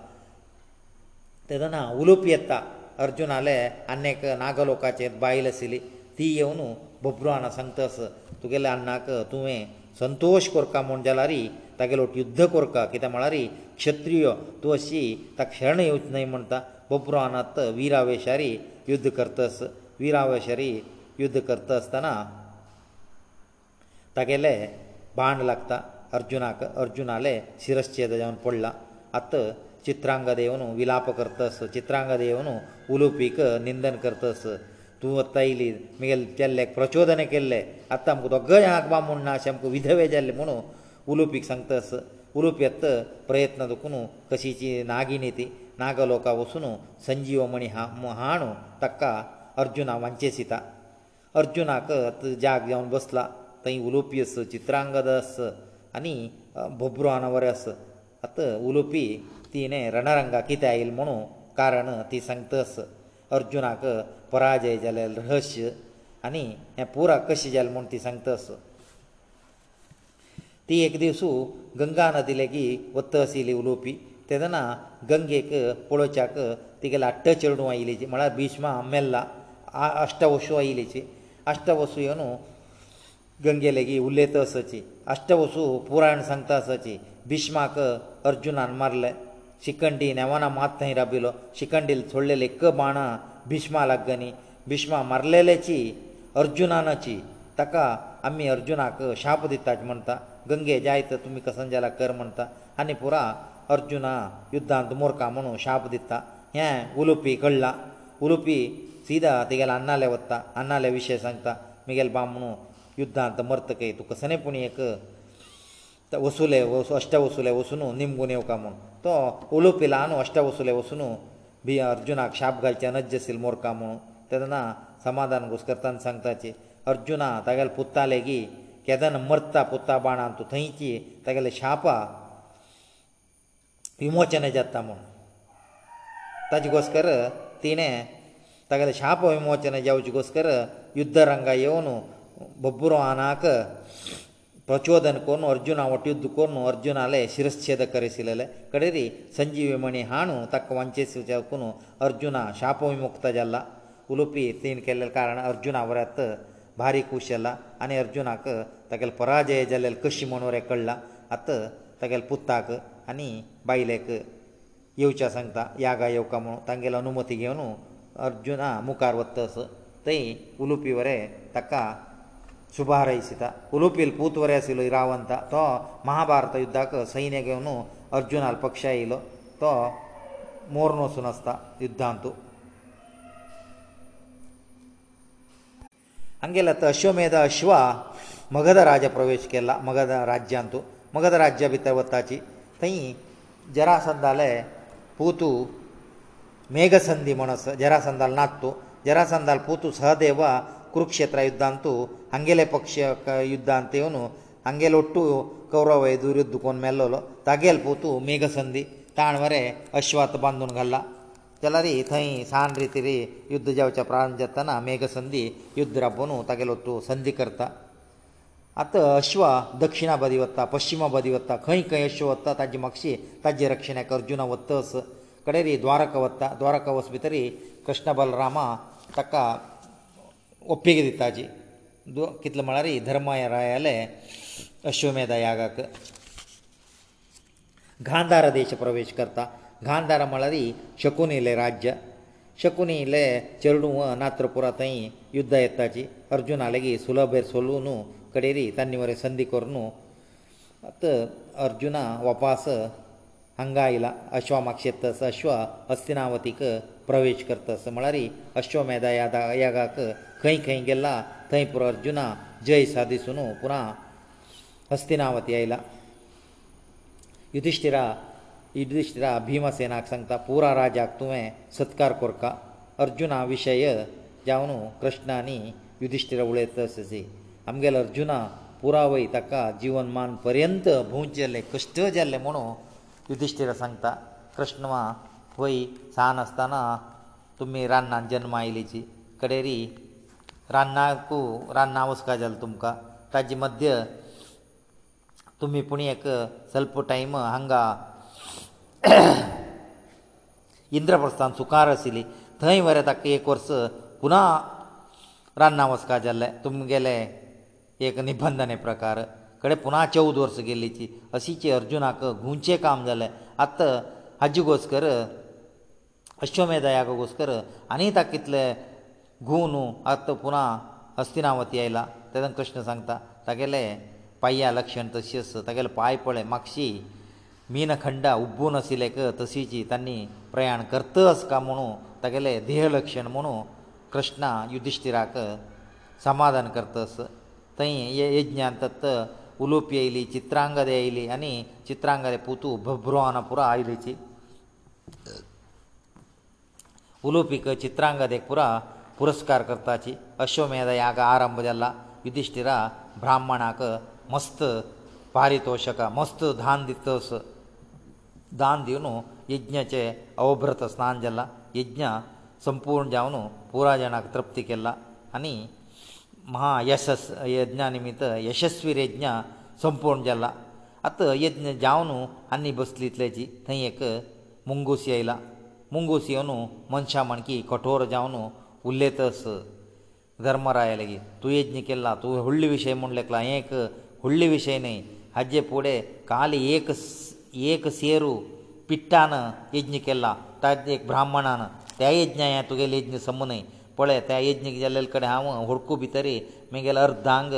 तेदो ना उलोवपी येता अर्जून आले आनी एक नागलोकाचे बायल आशिल्ली ती येवन बोब्रुआन संतस तुगेले अन्नाक तुवें संतोश कोरका म्हूण जाल्यारी तागेलो युध्द कोरका कित्याक म्हळ्यार क्षत्रीय तूं अशी ताका शरण येवच न्हय म्हणटा बोब्रुआनांत विरावेशारी युध्द करतस विरावेशारी युध्द करता आसतना तागेले बाण लागता अर्जुनाक अर्जुन आले शिरश्चेद जावन पडला आतां ಚಿತ್ರಾಂಗದ ಏವನು ವಿಲಾಪ ಕರ್ತಸ ಚಿತ್ರಾಂಗದ ಏವನು ಉಲುಪಿಕ ನಿಂದನ ಕರ್ತಸ ತೂ ಅತ್ತೈಲಿ ಮಿಗೆಲ್ ಚಲ್ಲೆ ಪ್ರಚೋದನೆ ಕೆಲ್ಲೆ ಅತ್ತ ಅಮ್ಕು ದೊಗ್ಗ ಯಾಕ ಬಾ ಮುಣ್ಣ ಶಂಕು ವಿಧವೆ ಜಲ್ಲೆ ಮುನು ಉಲುಪಿಕ ಸಂತಸ ಉಲುಪ್ಯತ್ತ ಪ್ರಯತ್ನದಕುನು ಕಸಿಚಿ ನಾಗಿನಿತಿ ನಾಗಲೋಕ ವಸುನು ಸಂಜೀವಮಣಿ ಹ ಮಹಾಣು ತಕ್ಕ ಅರ್ಜುನ ವಂಚೇಸಿತ ಅರ್ಜುನಕ ಅತ್ತ ಜಾಗ ಜಾವನ್ ಬಸ್ಲ ತೈ ಉಲುಪಿಯಸ ಚಿತ್ರಾಂಗದಸ ಅನಿ ಬೊಬ್ರು ಅನವರಸ ಅತ್ತ ಉಲುಪಿ तिणें रणरंगाक कितें आयल म्हणून कारण ती सांगतस अर्जुनाक पराजय जाले रहस्य आनी हें पुरा कशें जालें म्हूण ती सांगतस ती एक दिसू गंगा नदी लेगीत वत्त आशिल्ली उलोवपी तेदना गंगेक पळोवच्याक तिगेलें अट्ट चेडूं आयिल्लीची म्हळ्यार भिष्मा मेल्ला अश्टवसू आयिल्लीची अश्टवसू येवन गंगे लेगीत उलयत असची अश्टवसू पुराण सांगता असची भिष्माक अर्जुनान मारलें ಶಿಕಂಡಿ ನವನ ಮಾತ್ನೈ ರಬಿಲ ಶಿಕಂಡಿಲ್ ಸೊಳ್ಳೆಲೆ ಎಕ್ಕ ಬಾಣ ಭೀಷ್ಮ ಲಗ್ಗನಿ ಭೀಷ್ಮ ಮರ್ಲೆಲೆಚಿ ಅರ್ಜುನನಚಿ ತಕ ಅಮ್ಮಿ ಅರ್ಜುನಕ ಶಾಪ ದಿತ್ತಾಜ್ ಮಂತ ಗಂಗೆ ಜಾಯಿತ ತುಮಿ ಕಸಂಜಲ ಕರ್ ಮಂತ ಅನಿ ಪುರ ಅರ್ಜುನ ಯುದ್ಧಾಂತ ಮೂರ್ಕ ಮನು ಶಾಪ ದಿತ್ತ ಹೆ ಉಲುಪಿ ಕಳ್ಳ ಉಲುಪಿ ಸೀದಾ ತಿಗೆಲ ಅನ್ನಾಲೆ ಒತ್ತ ಅನ್ನಾಲೆ ವಿಷಯ ಸಂಗ್ತ ಮಿಗೆಲ್ ಬಾಮನು ಯುದ್ಧಾಂತ ಮರ್ತಕೈ ತುಕ ಸನೆ ಪುಣ್ಯಕ ತ ವಸೂಲೇ ವೋ ಅಷ್ಟ ವಸೂಲೇ ವಸೂನು ನಿಮ್ಗುನೇ ವಕಮ ತೋ ಕುಲು ピ ಲನ್ ಅಷ್ಟ ವಸೂಲೇ ವಸೂನು ಬಿ ಅರ್ಜುನ ಶಾಪgal ಚನಜ್ಯ ಸಿಲ್ಮೋರ್ ಕಾಮ ತದನ ಸಮಾಧಾನ ಗೋಸ್ಕರ ತನ್ सांगತಾಚೆ ಅರ್ಜುನ ತಗಳ पुत्तालेगी કેದನ ಮರ್ತಾ पुत्ता ಬಾಣ ಅಂತು ತೈಚೆ ತಗಳ ಶಾಪ ವಿಮೋಚನೆ ಜಾತ್ತಾ ಮನ್ ತದ ಗೋಸ್ಕರ ತಿನೆ ತಗಳ ಶಾಪ ವಿಮೋಚನೆ ಯಾ วจ ಗೋಸ್ಕರ ಯುದ್ಧ ರಂಗ ಯವನ ಬೊಬ್ಬರು ಆನಕ ಪ್ರಚೋದನ ಕೊನ್ನು ಅರ್ಜುನ ಒಟ್ಟು ಯುದ್ಧ ಕೊನ್ನು ಅರ್ಜುನ ಅಲ್ಲೇ ಶಿರಶ್ಛೇದ ಕರೆಸಿಲಲೆ ಕಡೆರಿ ಸಂಜೀವಿ ಮಣಿ ಹಾಣು ತಕ್ಕ ವಂಚೇಸಿ ಚಾಕುನು ಅರ್ಜುನ ಶಾಪ ವಿಮುಕ್ತ ಜಲ್ಲ ಉಲುಪಿ ತೀನ್ ಕೆಲ್ಲ ಕಾರಣ ಅರ್ಜುನ ಅವರತ್ ಭಾರಿ ಕುಶಲ ಅನಿ ಅರ್ಜುನಕ ತಗಲ್ ಪರಾಜಯ ಜಲ್ಲ ಕಶಿ ಮನೋರೆ ಕಳ್ಳ ಅತ ತಗಲ್ ಪುತ್ತಾಕ ಅನಿ ಬೈಲೇಕ ಯೋಚಾ ಸಂಗತ ಯಾಗ ಯೋಕ ಮನು ತಂಗೆಲ ಅನುಮತಿ ಗೆವನು ಅರ್ಜುನ ಮುಕಾರ್ ವತ್ತಸ ತೈ ಉಲುಪಿ ವರೆ ತಕ್ಕ ಸುಬಹರ ಐಸಿತ ಉಲೋಪೇಲ್ ಪೂತವರಿಯಸಿಲೋ ಇರಾವಂತ ತೋ ಮಹಾಭಾರತ ಯುದ್ಧಕ ಸೈನ್ಯಗಯನು ಅರ್ಜುನರ ಪಕ್ಷಾಯಿಲೋ ತೋ ಮೋರನೋ ಸುನಸ್ತ ದಿದ್ಧಾನಂತು ಹಂಗೇಲ ತ ಅಶೋಮೇದ ಅಶ್ವ ಮಗಧ ರಾಜ ಪ್ರವೇಶಕಲ್ಲ ಮಗಧ ರಾಜ್ಯಂತು ಮಗಧ ರಾಜ್ಯವಿತವತ್ತಾಚಿ ತೈ ಜರಸಂದಾಲೆ ಪೂತು ಮೇಗ ಸಂಧಿ ಮನಸ ಜರಸಂದಲ್ ನಾಕ್ತು ಜರಸಂದಲ್ ಪೂತು ಸಹದೇವ ಕೃಕ್ಷೇತ್ರ ಯುದ್ಧಂತು ಅಂಗೆಲೇ ಪಕ್ಷ ಯುದ್ಧ ಅಂತ ಇವನು ಅಂಗೆ ಲೊಟ್ಟು ಕೌರವ ಐ ದುರ್ಯೋಧನ ಮೇಲೆ ಲೊ ತಗೆಲ್ಪೋತು ಮೇಘಸಂದಿ ಕಾಣವರೇ ಅಶ್ವತ್ಬಂಧನ ಗಲ್ಲಾ ಎಲ್ಲರಿ ಇಥೈ ಸಾನ್ ರೀತಿರಿ ಯುದ್ಧಜೌಚ ಪ್ರಾಣ ಜತನ ಮೇಘಸಂದಿ ಯುದ್ರವನು ತಗೆಲುತ್ತು ಸಂಧಿ ಕರ್ತ ಅತ ಅಶ್ವ दक्षिಣಾಬದಿವತ್ತಾ ಪಶ್ಚಿಮಬದಿವತ್ತಾ ಕೈ ಕೈ ಅಶ್ವವತ್ತಾ ತಾಜಿ ಮಕ್ಷಿ ತಾಜ್ ರಕ್ಷಣೆ ಅರ್ಜುನವತ್ತ ಕಡೆರಿ ದ್ವಾರಕವತ್ತ ದ್ವಾರಕವಸ್ ಬಿತರಿ ಕೃಷ್ಣ ಬಲರಾಮ ತಕ ಒಪ್ಪಿಗೆ ದಿತಾಜಿ कितले म्हळ्यार धर्माय रायाले अश्वमेधा यागाक गांधार देश प्रवेश करता गांधार म्हळ्यार शकून येयले राज्य शकून येयले चेडूं नात्रपुरा थंय युध्द येताची अर्जुना लेगीत सुलभेर सोलून कडेरी तांणी वरें संदी करून आत अर्जुना वपास हांगा आयला अश्वामाक शेतस अश्व हस्तिनावतीक प्रवेश करतस म्हळ्यार अश्वमेधा यादा यागाक खंय खंय गेला थंय पुरो अर्जुना जयसा दिसून पुना हस्तिनावती आयला युधिश्टिरा युधिश्टिरा भिमसेनाक सांगता पुरा राजाक तुवें सत्कार कोरका अर्जुना विशय जावन कृष्णानी युधिश्टिरा उलयता आमगेलो अर्जुना पुरा वय ताका जिवन मान पर्यंत भोंवचेले कश्ट जाल्ले म्हणू युधिश्टिरा सांगता कृष्णमा वय सहान आसतना तुमी रान्नान जन्म आयलीची कडेरी रान्नाकू रान्नां वचपाक जाय तुमकां ताजे मध्य तुमी पूण एक स्वल्प टायम हांगा [clears throat] इंद्रप्रस्थान सुकार आशिल्ली थंय वरें ताका एक वर्स पुना रान्नां वचपाक जाल्लें तुमगेले एक निबंधने प्रकार कडेन पुना चवद वर्सां गेल्लीची अशीची अर्जुनाक गुंचें काम जालें आतां हाजे घोस कर अश्वमेधायाक घोस कर आनी ताका कितले घुंव न्हू आतां पुना हस्तिनावती आयला तेदान कृष्ण सांगता तागेले पाया लक्षण तशी आस तागेले पांय पळय मागशी मीनखंडा उब्बून आशिल्ले तशीची तांणी प्रयाण करतस काय म्हणून तागेले देह लक्षण म्हणून कृष्णा युधिश्टिराक समाधान करतस थंय यज्ञान तत्त उलोवपी येयली चित्रांगदे येयली आनी चित्रांगदे पुतू भभ्रवान पुरो आयलीची उलोवपीक चित्रांगदेक पुरा ಪುರಸ್ಕಾರ ಕರ್ತಾಚಿ ಅಶ್ವಮೇಧ ಯಾಗ ಆರಂಭದಲ್ಲ ಯುಧಿಷ್ಠಿರ ಬ್ರಾಹ್ಮಣಕ ಮಸ್ತ್ ಪಾರಿತೋಷಕ ಮಸ್ತ್ ದಾಂದಿತ್ತಸ ದಾಂದಿಯನು ಯಜ್ಞಚೆ ಅವಭ್ರತ ಸ್ನಾನಜಲ್ಲ ಯಜ್ಞ ಸಂಪೂರ್ಣ ಜಾವನು ಪೂರಾ ಜನಕ ತೃಪ್ತಿಕೆಲ್ಲ ಅನಿ ಮಹಾ ಯಶಸ್ ಯಜ್ಞ ನಿಮಿತ್ತ ಯಶಸ್ವಿ ಯಜ್ಞ ಸಂಪೂರ್ಣ ಜಲ್ಲ ಅತ ಯಜ್ಞ ಜಾವನು ಅನ್ನಿ ಬಸ್ಲಿತ್ಲೇಜಿ ತೈಯಕ ಮುಂಗುಸಿ ಐಲ ಮುಂಗುಸಿಯನು ಮನ್ಷಾ ಮಣಕಿ ಕಠೋರ ಜಾವನು उल्लेतस धर्मराया लेगीत तूं यज्ञ केला तूं व्हडले विशय म्हूण लेखला हें एक व्हडले विशय न्हय हाजे फुडें काल एक एक सेरू पिट्टान यज्ञ केला ताजे एक ब्राह्मणान त्या यज्ञा हें तुगेले यज्ञ सम न्हय पळय त्या यज्ञ जाल्ले कडेन हांव हुडकू भितरी म्हगेलो अर्धांग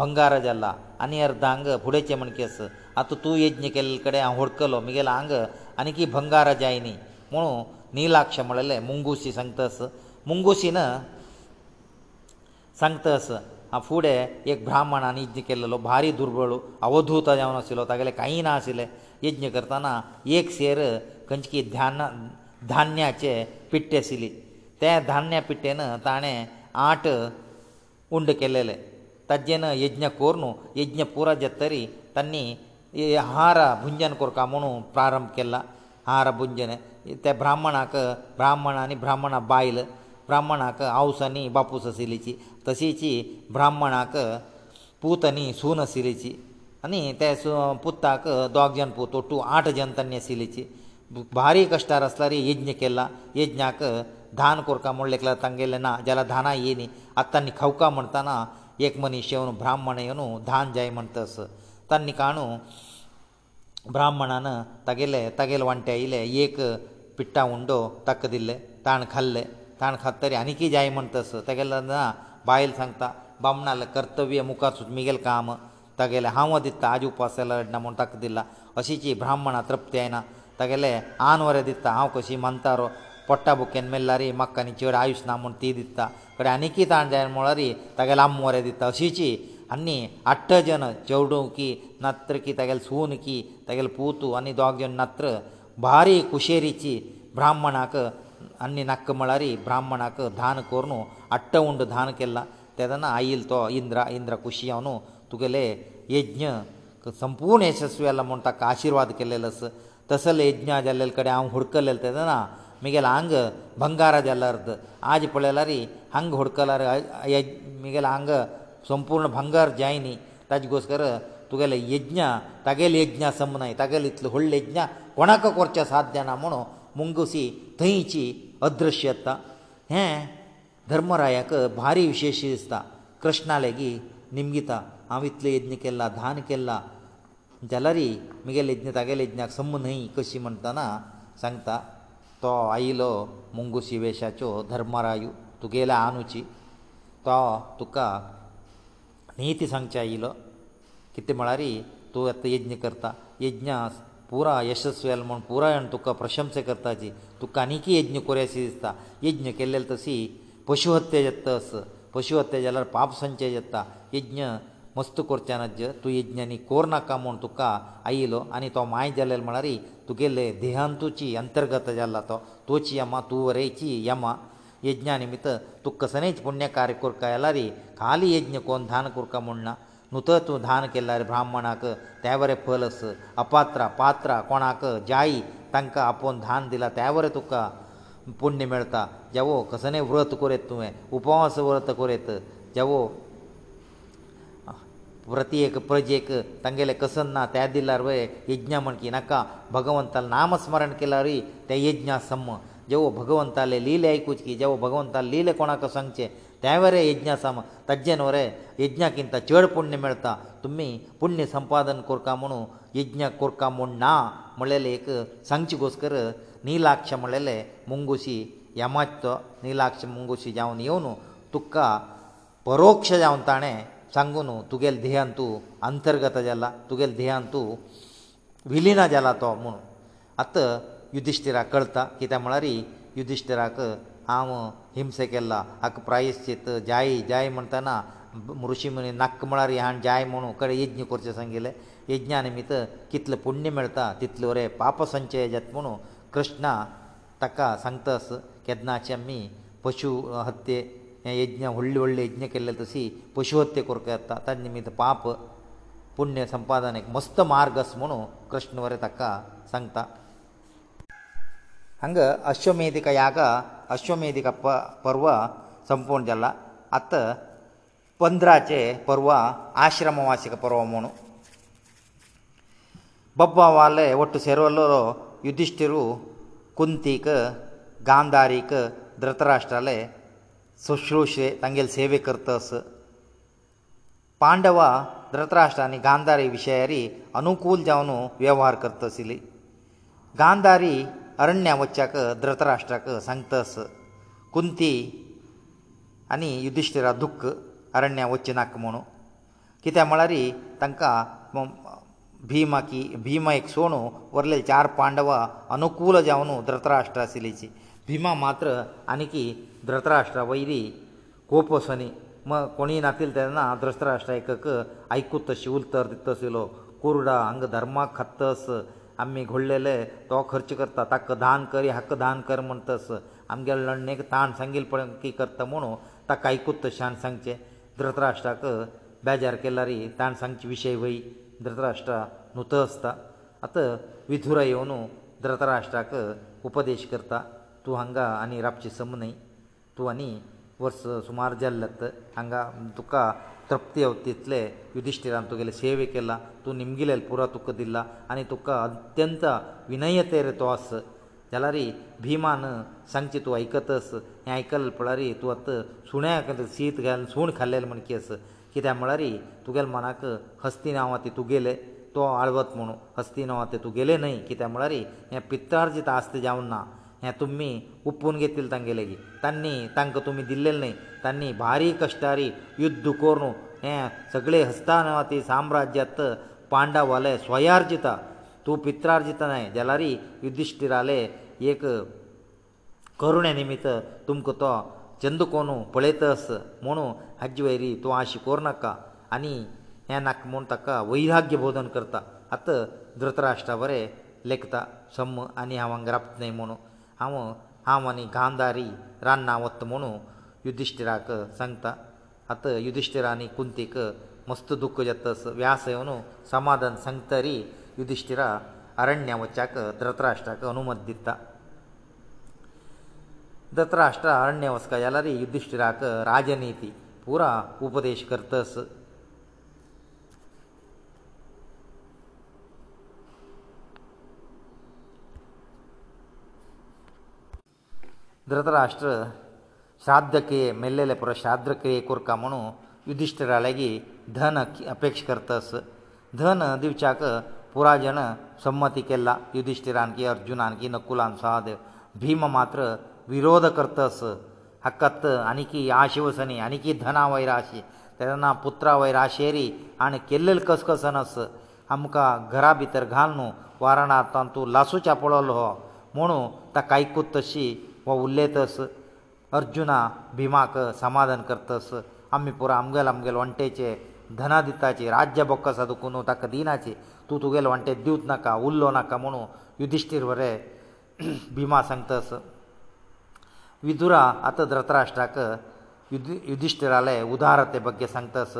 भंगार जाला आनी अर्धांग फुडेचें म्हण केस आतां तूं यज्ञ केल्ले कडेन हांव हुडकलो म्हगेलो आंग आनीकय भंगार जाय न्ही म्हुणू नीलाक्ष म्हणलें मुंगूशी सांगतास मुंगुशीन सांगता आस हांव फुडें एक ब्राह्मणान यज्ञ केल्लो भारी दुर्बळ अवधूत जावन आशिल्लो तागेलें कांय ना आशिल्लें यज्ञ करतना एक सेर खंयची ध्यान धान्याचे पिट्टे आशिल्ली ते धान्या पिट्टेन ताणें आठ उंड केलेले ताजेन यज्ञ कोर न्हू यज्ञ पुरो जातरी तांणी हार भुंजन कोरता म्हुणू प्रारंभ केला हार भुंजन ते ब्राह्मणाक ब्राह्मण आनी ब्राह्मणा बायल ब्राह्मणाक आवस आनी बापूस आशिल्लीची तशीची ब्राह्मणाक पूत आनी सून आशिल्लीची आनी ते पुताक दोग जन पूत ओटू आठ जन तांणी आशिल्लीची भारी कश्टार आसल्यार यज्ञ केला यज्ञाक धान कोरका म्हूण लेखला तांगेलें ना जाल्यार धानां येयी न्ही आत्तांनी खवका म्हणटना एक मनीस येवन ब्राह्मण येवन धान जाय म्हणटस तांणी काणू ब्राह्मणान तागेले तागेले वांटे आयले एक पिट्टा हुंडो ताका दिल्ले ताण खाल्ले ताण खात तरी आनी कितें जाय म्हण तस तेगेले ना बायल सांगता बामण आसलें कर्तव्य मुखार सुद्दां म्हगेलें काम तेगेलें हांव दिता आजी उपास लडना म्हूण ताका दिला अशी जी ब्राह्मणां तृप्ती आयना तेगेलें आन वरें दिता हांव कशी मानता रो पोट्टा बुकेन मेल्ला रे म्हाका आनी चड आयुश ना म्हूण ती दिता कडेन आनी कितें ताण जाय म्हळ्यार तेगेलें आम वरें दिता अशीची आनी आठ जन चेवडूं की नत्र की तेगेलें सून की तेगेलें पुतू आनी दोग जन नत्र भारी कुशेरीची ब्राह्मणाक ಅನ್ನಿನಕ ಮಳಾರಿ ಬ್ರಾಹ್ಮಣಕ ಧಾನ ಕೊರನು ಅಟ್ಟ ಉಂಡ ಧಾನಕೆಲ್ಲ ತದನ ಆಯಿಲ್ತೋ ಇಂದ್ರ ಇಂದ್ರ ಖುಷಿ ಆನು ತುಗೆಲೆ ಯಜ್ಞ ಸಂಪೂರ್ಣಶಸ್ವಯಲ್ಲ ಮೊಂಡಾಕ ಆಶೀರ್ವಾದ ಕೆಲ್ಲಲಸು ತಸಲ ಯಜ್ಞ ಆಜಲ್ಲೆಕಡೆ ಆ ಹುಡ್ಕಲ್ಲ ತದನ ಮಿಗೆಲಾಂಗ್ ಬಂಗಾರದ ಎಲ್ಲರದು ಆಜಿ ಪೊಳೆಲಾರಿ ಹಂಗ್ ಹುಡ್ಕಲಾರ ಮಿಗೆಲಾಂಗ್ ಸಂಪೂರ್ಣ ಬಂಗಾರ ಜಾಯಿನಿ ತಜ್ಗೋಸ್ಕರ ತುಗೆಲೆ ಯಜ್ಞ ತಗೇಲಿ ಯಜ್ಞ ಸಮನೈ ತಗಲಿತ್ಲೆ ಹುಳ್ಳಿ ಯಜ್ಞ ಕೊಣಕ ಕೊರ್ಚಾ ಸಾಧನ ಮಣೋ मुंगसी थंयची अदृश्यता हें धर्मरायाक भारी विशेश दिसता कृष्णा लेगीत निमगिता हांव इतलो यज्ञ केला धान केला जाल्यार म्हगेले यज्ञ तागेले यज्ञाक संबंद न्हय कशी म्हणटना सांगता तो आयिल्लो मुंगुशी वेशाच्यो धर्मरायू तुगेल्या आनुची तो तुका नेती सांगचे आयिल्लो कितें म्हळ्यार तूं आतां यज्ञ करता यज्ञ पुराय यशस्वी जाल म्हूण पुरायण तुका प्रशंसा करताची तुका आनीकय यज्ञ करूं अशें दिसता यज्ञ केल्ले तशी पशु हत्या जाता तस पशु हत्या जाल्यार पाप संचय जाता यज्ञ मस्त करचें नज तूं यज्ञांनी कोर नाका म्हूण तुका आयिल्लो आनी तो माय जाल्लेलो म्हळ्यार तुगेले देहांतूची अंतर्गत जाल्ला तो तुची यमा तूं वरेची यमा यज्ञा निमित्त तुका कसलेंच पुण्य कार्य करता जाल्यार खाली यज्ञ कोण धान करता म्हूण ना नुतत्व धान केल्ल्यार ब्राह्मणाक त्या बरें फलस अपात्रा पात्रा कोणाक जायी तांकां आपोवन धान दिलां त्या बरें तुका पुण्य मेळटा जेवो कसनय व्रत करीत तुवें उपवास व्रत करीत जेवो व्रतयेक प्रजेक तांगेले कसन ना त्या दिल्यार वय यज्ञ म्हण की नाका भगवंताले नामस्मरण केल्यारूय ते यज्ञा सम्म जेवो भगवंताले लिले आयकूच की जेवो भगवंताले लिले कोणाक सांगचें ಐವರೇ ಯಜ್ಞಸಾಮ ತಜ್ಜನೋರೆ ಯಜ್ಞಕ್ಕಿಂತ ಚೇಡಪುಣ್ಯೆ ಮಳ್ತಾ ತುಮ್ಮಿ ಪುಣ್ಯ ಸಂಪಾದನ ಕೋರ್ಕಾಮಣೋ ಯಜ್ಞ ಕೋರ್ಕಾಮಣಾ ಮೊಳ್ಳೆಲೇಕ ಸಂಚಿಗೋಸ್ಕರ ನೀಲಾಕ್ಷಮಳೆಲೆ ಮುಂಗುಸಿ ಯಮತ್ ನೀಲಾಕ್ಷ ಮುಂಗುಸಿ ಜಾವ್ನೀವನು ತುಕ್ಕ ಪರೋಕ್ಷ ಜಾವ್ಂತಾಣೆ ಸಂಗುನು ತುಗೆಲ್ ದೇಹಂತು ಅಂತರ್ಗತ ಜಲ್ಲ ತುಗೆಲ್ ದೇಹಂತು ವಿಲೀನ ಜಲ್ಲತೋ ಮणू ಅತ ಯುಧಿಷ್ಠಿರ ಕಳ್ತಾ ಕಿ ತಮಳರಿ ಯುಧಿಷ್ಠಿರಕ हांव हिंस केल्ला हाका प्रायश्चीत जाय जाय म्हणटना ऋषी म्हण नाक्क म्हळ्यार ह्यान जाय म्हणू कडे यज्ञ करचें सांगिल्लें यज्ञा निमित्त कितलें पुण्य मेळटा तितलें वरें पाप संचय जात म्हणू कृष्ण ताका सांगतास केदनाचे आमी पशू हत्ये हे यज्ञ व्हडले व्हडले यज्ञ केल्ले तशी पशू हत्ये करूंक येता ताजे निमित्त पाप पुण्य संपादन एक मस्त मार्ग आसा म्हणू कृष्ण वरें ताका सांगता ಹಂಗ ಅಶ್ವಮೇಧಿಕ ಯಾಗ ಅಶ್ವಮೇಧಿಕ ಪರ್ವ ಸಂಪೂರ್ಣ ಜಲ್ಲ ಅತ 15 ಚ ಪರ್ವಾ ಆಶ್ರಮವಾசிக ಪರ್ವಮೋನು ಬಪ್ಪಾ ವಾಲೆ ಒಟ್ಟು ಸೇರವಲ್ಲೋ ಯುಧಿಷ್ಠಿರು ಕುಂತಿಕ ಗಾಂಧಾರಿಕ ದೃತರಾಷ್ಟ್ರale ಸುಶ್ರುಷೆ ತಂಗೇಲ್ ಸೇವೆ ಕರ್ತಾಸ ಪಾಂಡವ ದೃತರಾಷ್ಟ್ರನಿ ಗಾಂಧಾರಿ ವಿಷಯರಿ ಅನುಕೂಲ ಜವನು ವ್ಯವಹಾರ್ ಕರ್ತಸಿಲಿ ಗಾಂಧಾರಿ अरण्यावच्याक धृतराष्ट्राक सांगतस कुंती आनी युधिश्टिरा दुख्ख अरण्या वच्चे नाक म्हणू कित्याक म्हळ्यार तांकां भिमाकी भिमा एक सोणू वरले चार पांडवां अनुकूल जावन धृतराष्ट्र आशिल्लीची भिमा मात्र आनीकी धृतराष्ट्रा वयरी कोप वसनी मग कोणीय नातील तेन्ना धृतराष्ट्र एकक आयकूत तशी उलतर दितसो कुर्डा हांगा धर्माक खत्तस आमी घोडलेले तो खर्च करता ताका दान करी हक्क दान कर म्हण तस आमगेले लडणेक ताण सांगिल्ले पळय की करता म्हणू ताका आयकूत तशें आनी सांगचें धृतराष्ट्राक बेजार केल्यार ताण सांगचे विशय वयी धृतराष्ट्रा नुत आसता आतां विथुरा येवन धृतराष्ट्राक उपदेश करता तूं हांगा आनी रापचें सम न्हय तूं आनी वर्स सुमार जाल्लें हांगा तुका तृप्ती अवतीतले युधिश्टिरान तुगेले सेवे केला तूं निमगेले पुरो तुका दिला आनी तुका अत्यंत विनयतेर तो आस जाल्यार भिमान सांगचें तूं आयकतस हें आयकलें पळयार तूं आतां सुण्याक शीत घालून सूण खाल्लेलें म्हण केस कित्याक म्हळ्यार तुगेले मनाक हस्ती नांव आहा ती तुगेले तो आळवत म्हणून हस्ती नांव आहा ते तुगेले न्हय कित्याक म्हळ्यार हें पित्तार्जीत आस्त जावन ना हे तुमी उपोवन घेतिल्ले तांगे लेगीत तांणी तांकां तुमी दिल्लेले न्ही तांणी भारी कश्टारी युध्द करून हे सगळे हस्तानवाती साम्राज्यांत पांडव वाले स्वयार जिता तूं पित्रार जिता न्हय जाल्यार युद्धिश्टिराले एक करुणे निमित्त तुमकां तो चंद कोनू पळयतस म्हणू हाजी वैरी तूं आशी कोरनाका आनी हे नाका म्हूण ताका वैराग्य बोधन करता आतां धृतराष्ट्रा बरें लेखता सम आनी हांव हांगा रापत न्हय म्हणून ಅವಮ ಹಮನಿ ಗಾಂಧಾರೀ ರಾಣನವತ್ಮನ ಯುಧಿಷ್ಠಿರಕ ಸಂತ ಅತ ಯುಧಿಷ್ಠಿರಾಣಿ ಕುಂತೀಕ ಮಸ್ತ ದುಃಖ ಜತಸ್ ವ್ಯಾಸಯವನು ಸಮಾದನ್ ಸಂತರಿ ಯುಧಿಷ್ಠಿರ ಅರಣ್ಯವಚಾಕ ದ್ರತ್ರಾಷ್ಟಕ ಅನುಮದಿತ ದ್ರತ್ರಾಷ್ಟ ಅರಣ್ಯವಸ್ಕ ಎಲ್ಲರಿ ಯುಧಿಷ್ಠಿರಕ ರಾಜನೀತಿ ಪೂರ ಉಪದೇಶ ಕರ್ತಸ್ धृतराष्ट्र श्राद्ध क्रिये मेल्लेले पुरो श्राद्ध क्रिये कोरता म्हणून युधिश्टरा लागी धन अपेक्ष करतस धन दिवच्याक पुराय जण संमती केला युधिश्टिरान की अर्जुनान की नकुलान सहादेव भीम मात्र विरोध करतस हक्कत आनीकी आशिवसनी आनीकी धना वयर आशी तेन्ना पुत्रा वयर आशेरी आनी केल्लेल कसकसनस आमकां घरा भितर घाल न्हू वारणार तांतू लासूच्या पळोवलो हो म्हुणू ताका आयकूत तशी हो उलयतस अर्जुना भिमाक समाधान करतस आमी पुरो आमगेले आमगेले वण्टेचे धना दिताची राज्य बोक्क आसा दुखून ताका दिनाची तूं तुगेले वण्टे दिवच नाका उरलो नाका म्हणून युधिश्टीर बरे [clears throat] भिमा सांगतस विदुरा आतां धृतराष्ट्राक युधी युधिश्टिराले उदारते बगे सांगतस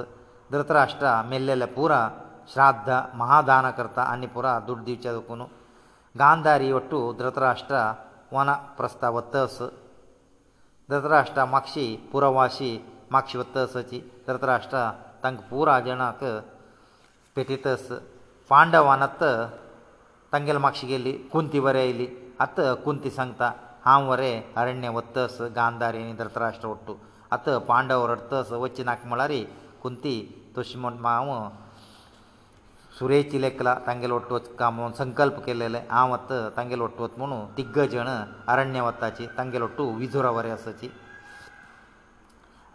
धृतराष्ट्रा मेल्लेले पुरा श्राद्ध महादान करता आनी पुरा दुड दिवचे दुखून गांधारी वट्टू धृतराष्ट्रा வன ප්‍රස්තවතස් දතරාෂ්ඨ මාක්ෂි පුරවාසි මාක්ෂවතසචිතරතරාෂ්ඨ తంగ පුరాජණක පිටితස් పాండవనත తంగెల మాක්ෂగిలి కుంతి వరయిలి అత కుంతి సంత హామరే అరణ్య వతస్ గాంధారిని దතරాష్ట ఒట్టు అత పాండవర్ అర్థస వచ్చేనాక మళరి కుంతి తుషిమ మావ सुरेश चिलेकला तांगेलो वटवच काम म्हणून संकल्प केलेले हांव वत तांगेलो वटवत म्हणून दिग्गज जण अरण्य वताची तांगेलो टू विजोरा वरे आसाची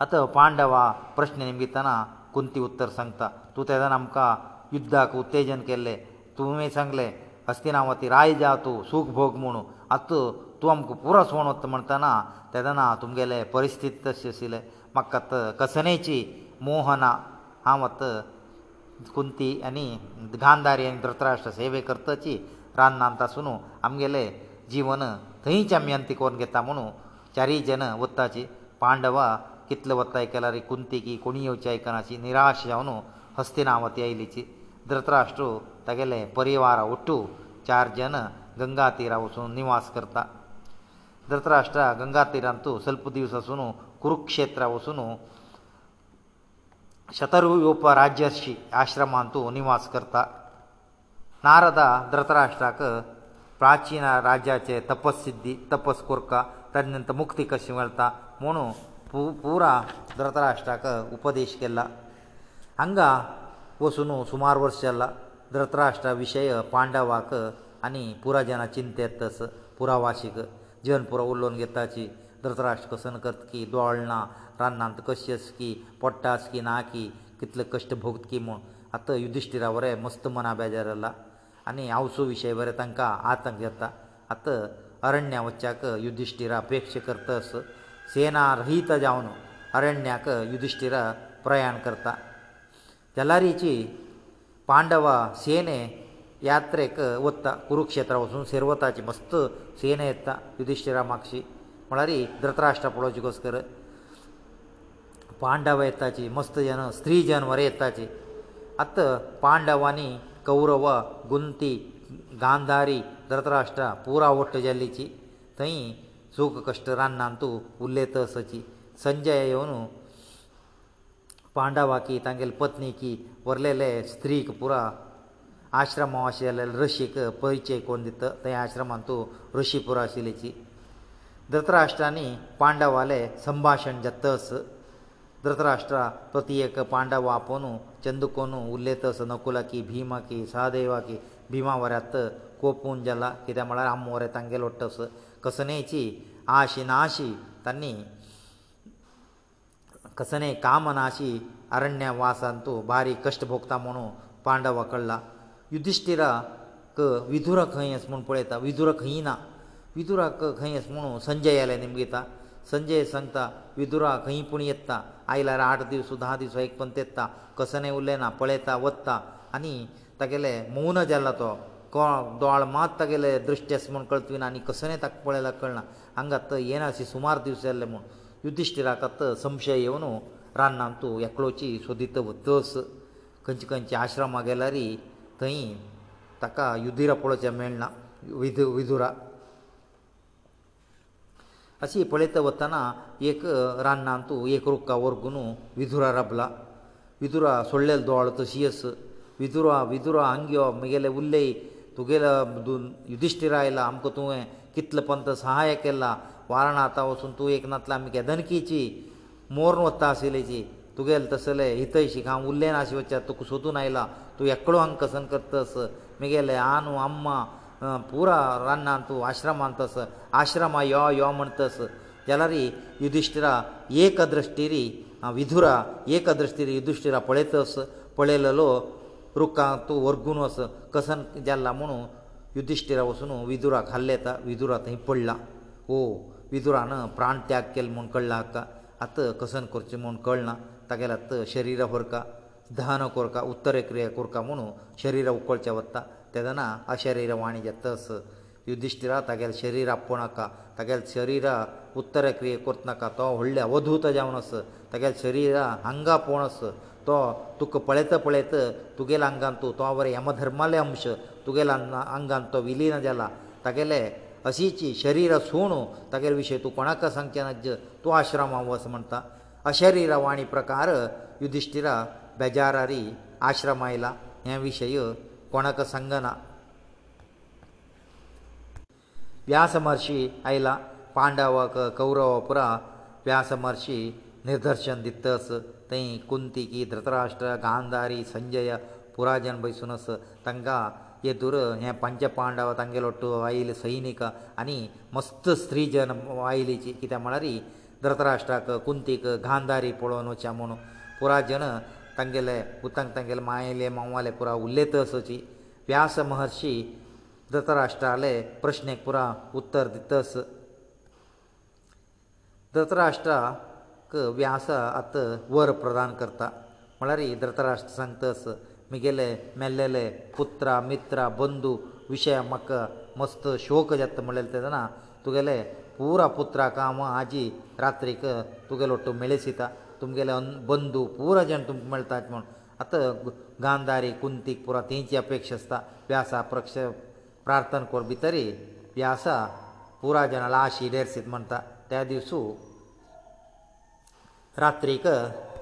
आतां पांडवा प्रश्न निमित्ताना कुंती उत्तर सांगता तूं तेदान आमकां युद्धाक उत्तेजन केल्लें तुवें सांगलें हस्तिनावती राय जा तूं सूख भोग म्हुणू आत तूं आमकां पुरो सोण वत म्हणटना तेदाना तुमगेले परिस्थिती तशी आशिल्ले म्हाका कसनेची मोहना हांव वत कुंती आनी गांधारी आनी धृतराष्ट्र सेवे करतची रान्नांत आसून आमगेले जिवन थंयच आमी अंत्य करून घेता म्हणू चारी जन वताची पांडवा कितले वताय केल्यार कुंती की कोणी येवचे आयकनाची निराश जावन हस्तिनावती आयलीची धृतराष्ट्र तागेले परिवारा उठू चार जन गंगा तिरा वचून निवास करता धृतराष्ट्रा गंगा तिरांतू स्वल्प दिवस आसून कुरुक्षेत्रा वचून ಶತರು ಯೋಪ ರಾಜಾಶ್ರಿ ಆಶ್ರಮ ಅಂತ ಉನಿವಾಸ ಕರ್ತ ನಾರದ ದೃತರಾಷ್ಟ್ರಕ ಪ್ರಾಚೀನ ರಾಜಾಚೆ ತಪಸ್ಸಿದ್ಧಿ ತಪಸ್ಕೋರ್ಕ ತದನಂತ ಮುಕ್ತಿ कशी मिळता मोनो پورا ದೃತರಾಷ್ಟ್ರಕ ಉಪದೇಶ केला ಅಂಗ ಹೊಸನು ಸುಮಾರು ವರ್ಷ झालं ದೃತರಾಷ್ಟ್ರ ವಿಷಯ ಪಾಂಡವಾಕ ಅನಿ پورا ಜನ ಚಿಂತेत तस پورا ವಾषिक ಜನಪುರ ಉಲ್ಲೋನ್ घेताची ದೃತರಾಷ್ಟ ಕسنkert ಕಿ 도ळना कान्नांत कशी आसा की पडटा आसा की ना की कितले कश्ट भोगत की म्हूण आतां युधिश्टिरा बरें मस्त मना बेजार जाला आनी हांवसो विशय बरें तांकां आतंक येता आतां अरण्या वच्चाक युधिश्टिरा अपेक्ष करतास सेना रहीत जावन अरण्याक युधिश्टिरा प्रयाण करता जलारीची पांडवा सेने यात्रेक वता कुरुक्षेत्रा वचून सेरवताची मस्त सेने येता युधिश्टिरा म्हापशी म्हळ्यार धृतराष्ट्रा पळोवचे कस कर पांडव येताची मस्त जन स्त्री जनवर येताची आत पांडवांनी कौरव गुंती गांधारी धृतराष्ट्र पुरा वट्ट जाल्लीची थंय सुख कश्ट रान्नान तूं उरलेतसची संजय येवन पांडवाकी तांगेले पत्नीकी व्हरलेले स्त्रीक पुरा आश्रमा आशिल्ले रशीक परिचय कोण दित थंय आश्रमांत तूं रशी पुरो आशिल्लीची धृतराष्ट्रांनी पांडवाले संभाशण जातस ಧೃತರಾಷ್ಟ್ರ ಪ್ರತಿಯೇಕ ಪಾಂಡವ ಅಪನು ಚಂದುಕೋನು ಉಲ್ಲೇತಸ ನಕುಲಕಿ ಭೀಮಕಿ ಸಹದೇವಕಿ ಭೀಮಾವರತ್ ಕೋಪೂನ್ ಜಲ ಕಿದೆ ಮಳ ಅಮ್ಮೋರೆ ತಂಗೆಲೊಟ್ಟಸ ಕಸನೇಚಿ ಆಶಿನಾಶಿ ತನ್ನಿ ಕಸನೆ ಕಾಮನಾಶಿ ಅರಣ್ಯ ವಾಸಂತು ಭಾರಿ ಕಷ್ಟ ಭೋಗ್ತ ಮನು ಪಾಂಡವ ಕಳ್ಳ ಯುಧಿಷ್ಠಿರ ಕ ವಿಧುರ ಖಂಯಸ್ ಮನು ಪಳೆತ ವಿಧುರ ಖಂಯಿನ ವಿಧುರ ಖಂಯಸ್ ಮನು ಸಂಜಯ ಎಲೆ ನಿಮಗೆತಾ ಸಂಜೆ ಸಂತಾ ವಿದುರ ಕೈಪುಣಿಯತ್ತ ಐಲರ 8 ದಿವಸ 10 ದಿವಸ ಏಕಪಂತೆತ್ತ ಕಸನೆ ಉಲ್ಲೆನ ಅಪಳೆತಾ ಒತ್ತಾ ಅನಿ ತಗೆಲೇ ಮೌನ ಜಲ್ಲತೋ ದ್ವಾಳ ಮಾ ತಗೆಲೇ ದೃಷ್ಟ್ಯಸ್ಮನ್ ಕಳ್ತ್ವಿ ನಾನಿ ಕಸನೆ ತಕಪಳೆಲ ಕಳ್ನ ಅಂಗತ ಏನಸಿ ಸುಮಾರು ದಿವಸಲ್ಲ ಯುಧಿಷ್ಠಿರ ಕತ್ತ ಸಂಶಯವನು ರನ್ನಂತು ಏಕಲೋಚಿ ಸೋದಿತ ಉದ್ದೋಸ್ ಕಂಚಕಂಚ ಆಶ್ರಮಗಳರಿ ತೈ ತಕ ಯುಧಿರಾ ಪೊಳೆ ಜಮೇಳ್ನ ವಿದು ವಿದುರ अशी पळयत वतना एक रान्नांत एक रोखा वरगून विधुरा रबला विधुरा सोडलेलो दोळ तशी आस विधुरा विधुरा आंग्यो म्हगेले उल्लय तुगेलो युधिश्टीर आयला आमकां तुवें कितलो पंत सहाय्य केला वारणाथा वचून तूं एक नातला आमी केदनकीची मोरून वता आशिल्लीची तुगेले तसले हितयशीक हांव उरलें नाशिवचे तुका सोदून आयला तूं एकडो हांगा कसन करतस म्हगेले आनू आम्मा पुरा रान्नान तूं आश्रमांत तस आश्रमा यो यो म्हण तस जाल्यार युधिश्टिरा एक दृश्टिरी विधुरा एक दृश्टिरी युधिश्टिरा पळयतस पळयलेलो रुखां तूं वर्गून वस कसन जाल्ला म्हणून युधिश्टिरा वचून विधुरा खाल्ले येता विधुरा थंय पडला ओ विधुरान प्राण त्याग केलो म्हूण कळ्ळा हाका आतां कसन करचें म्हूण कळना तागेल आतां शरिरा कोरका दहन कोरका उत्तरे क्रिया कोरका म्हुणू शरिरा उकळचें वता तेदना अशरीर वाणी जतस युधिश्टिरा तागेलें शरीर आपोवनाका तागेलें शरीर उत्तर क्रिये करतनाका तो व्हडलें अवधूत जावन आस तागेलें शरीर हांगा पळोवन आस तो तुका पळयत पळयत तुगेल्या आंगान तूं तो बरें यमधर्माले अंश तुगेल्या आंगान तो विलीन जाला तागेलें अशीची शरीर सूण तागेले विशय तूं कोणाक सांगचें नज्ज तूं आश्रमा वस म्हणटा अशरीर वाणी प्रकार युधिश्टिरा बेजारारी आश्रम आयला हे विशय कोणाक सांगना व्यास महर्शी आयला पांडवाक कौरवा पुरा व्यास महर्शी निदर्शन दितस थंय कुंती की धृतराष्ट्र गांधारी संजय पुराजन बसूनस तांकां येदूर हे पंच पांडव तांगेलो आयले सैनीक आनी मस्त स्त्री जन आयलीची कित्याक म्हळ्यार धृतराष्ट्राक कुंतीक गांधारी पळोवन वचा म्हूण पुराजन ಅಂಗಲೇ ಪುಟಂಗ ತಂಗಲೇ ಮಾಯಲೇ ಮಾವ್ವಾಲೇ ಪುರ ಉಲ್ಲೇತಸಚಿ ವ್ಯಾಸ ಮಹರ್ಷಿ ದ ทร ಾಷ್ಟಾಲೆ ಪ್ರಶ್ನೆ ಕುರ ಉತ್ತರ ದಿತಸ ದ ทร ಾಷ್ಟಾ ಕ ವ್ಯಾಸ ಆತ ವರ ಪ್ರದಾನ ಕರ್ತ ಮಳರಿ ದ ทร ಾಷ್ಟ ಸಂತಸ ಮಿಗೆಲೇ ಮೆಲ್ಲಲೇ ಪುತ್ರ ಮಿತ್ರ ಬಂದು ವಿಷಯಮಕ ಮಸ್ತ ಶೋಕಜತ್ ಮಳಲ್ತದನ ತುಗೆಲೇ پورا ಪುತ್ರಾ ಕಾಮ ಆಜಿ ರಾತ್ರಿಕ ತುಗೆ ಲೊಟ್ಟು ಮೇಳೆಸಿತಾ तुमगेले बंदू पुरो जण तुमकां मेळटात म्हूण आतां गांधारी कुंतीक पुरो तेंची अपेक्षा आसता व्यासा प्रक्ष प्रार्थना कोर भितरी व्यासा पुरा जनाला आशी देर्सीत म्हणटा त्या दिवसू रात्रीक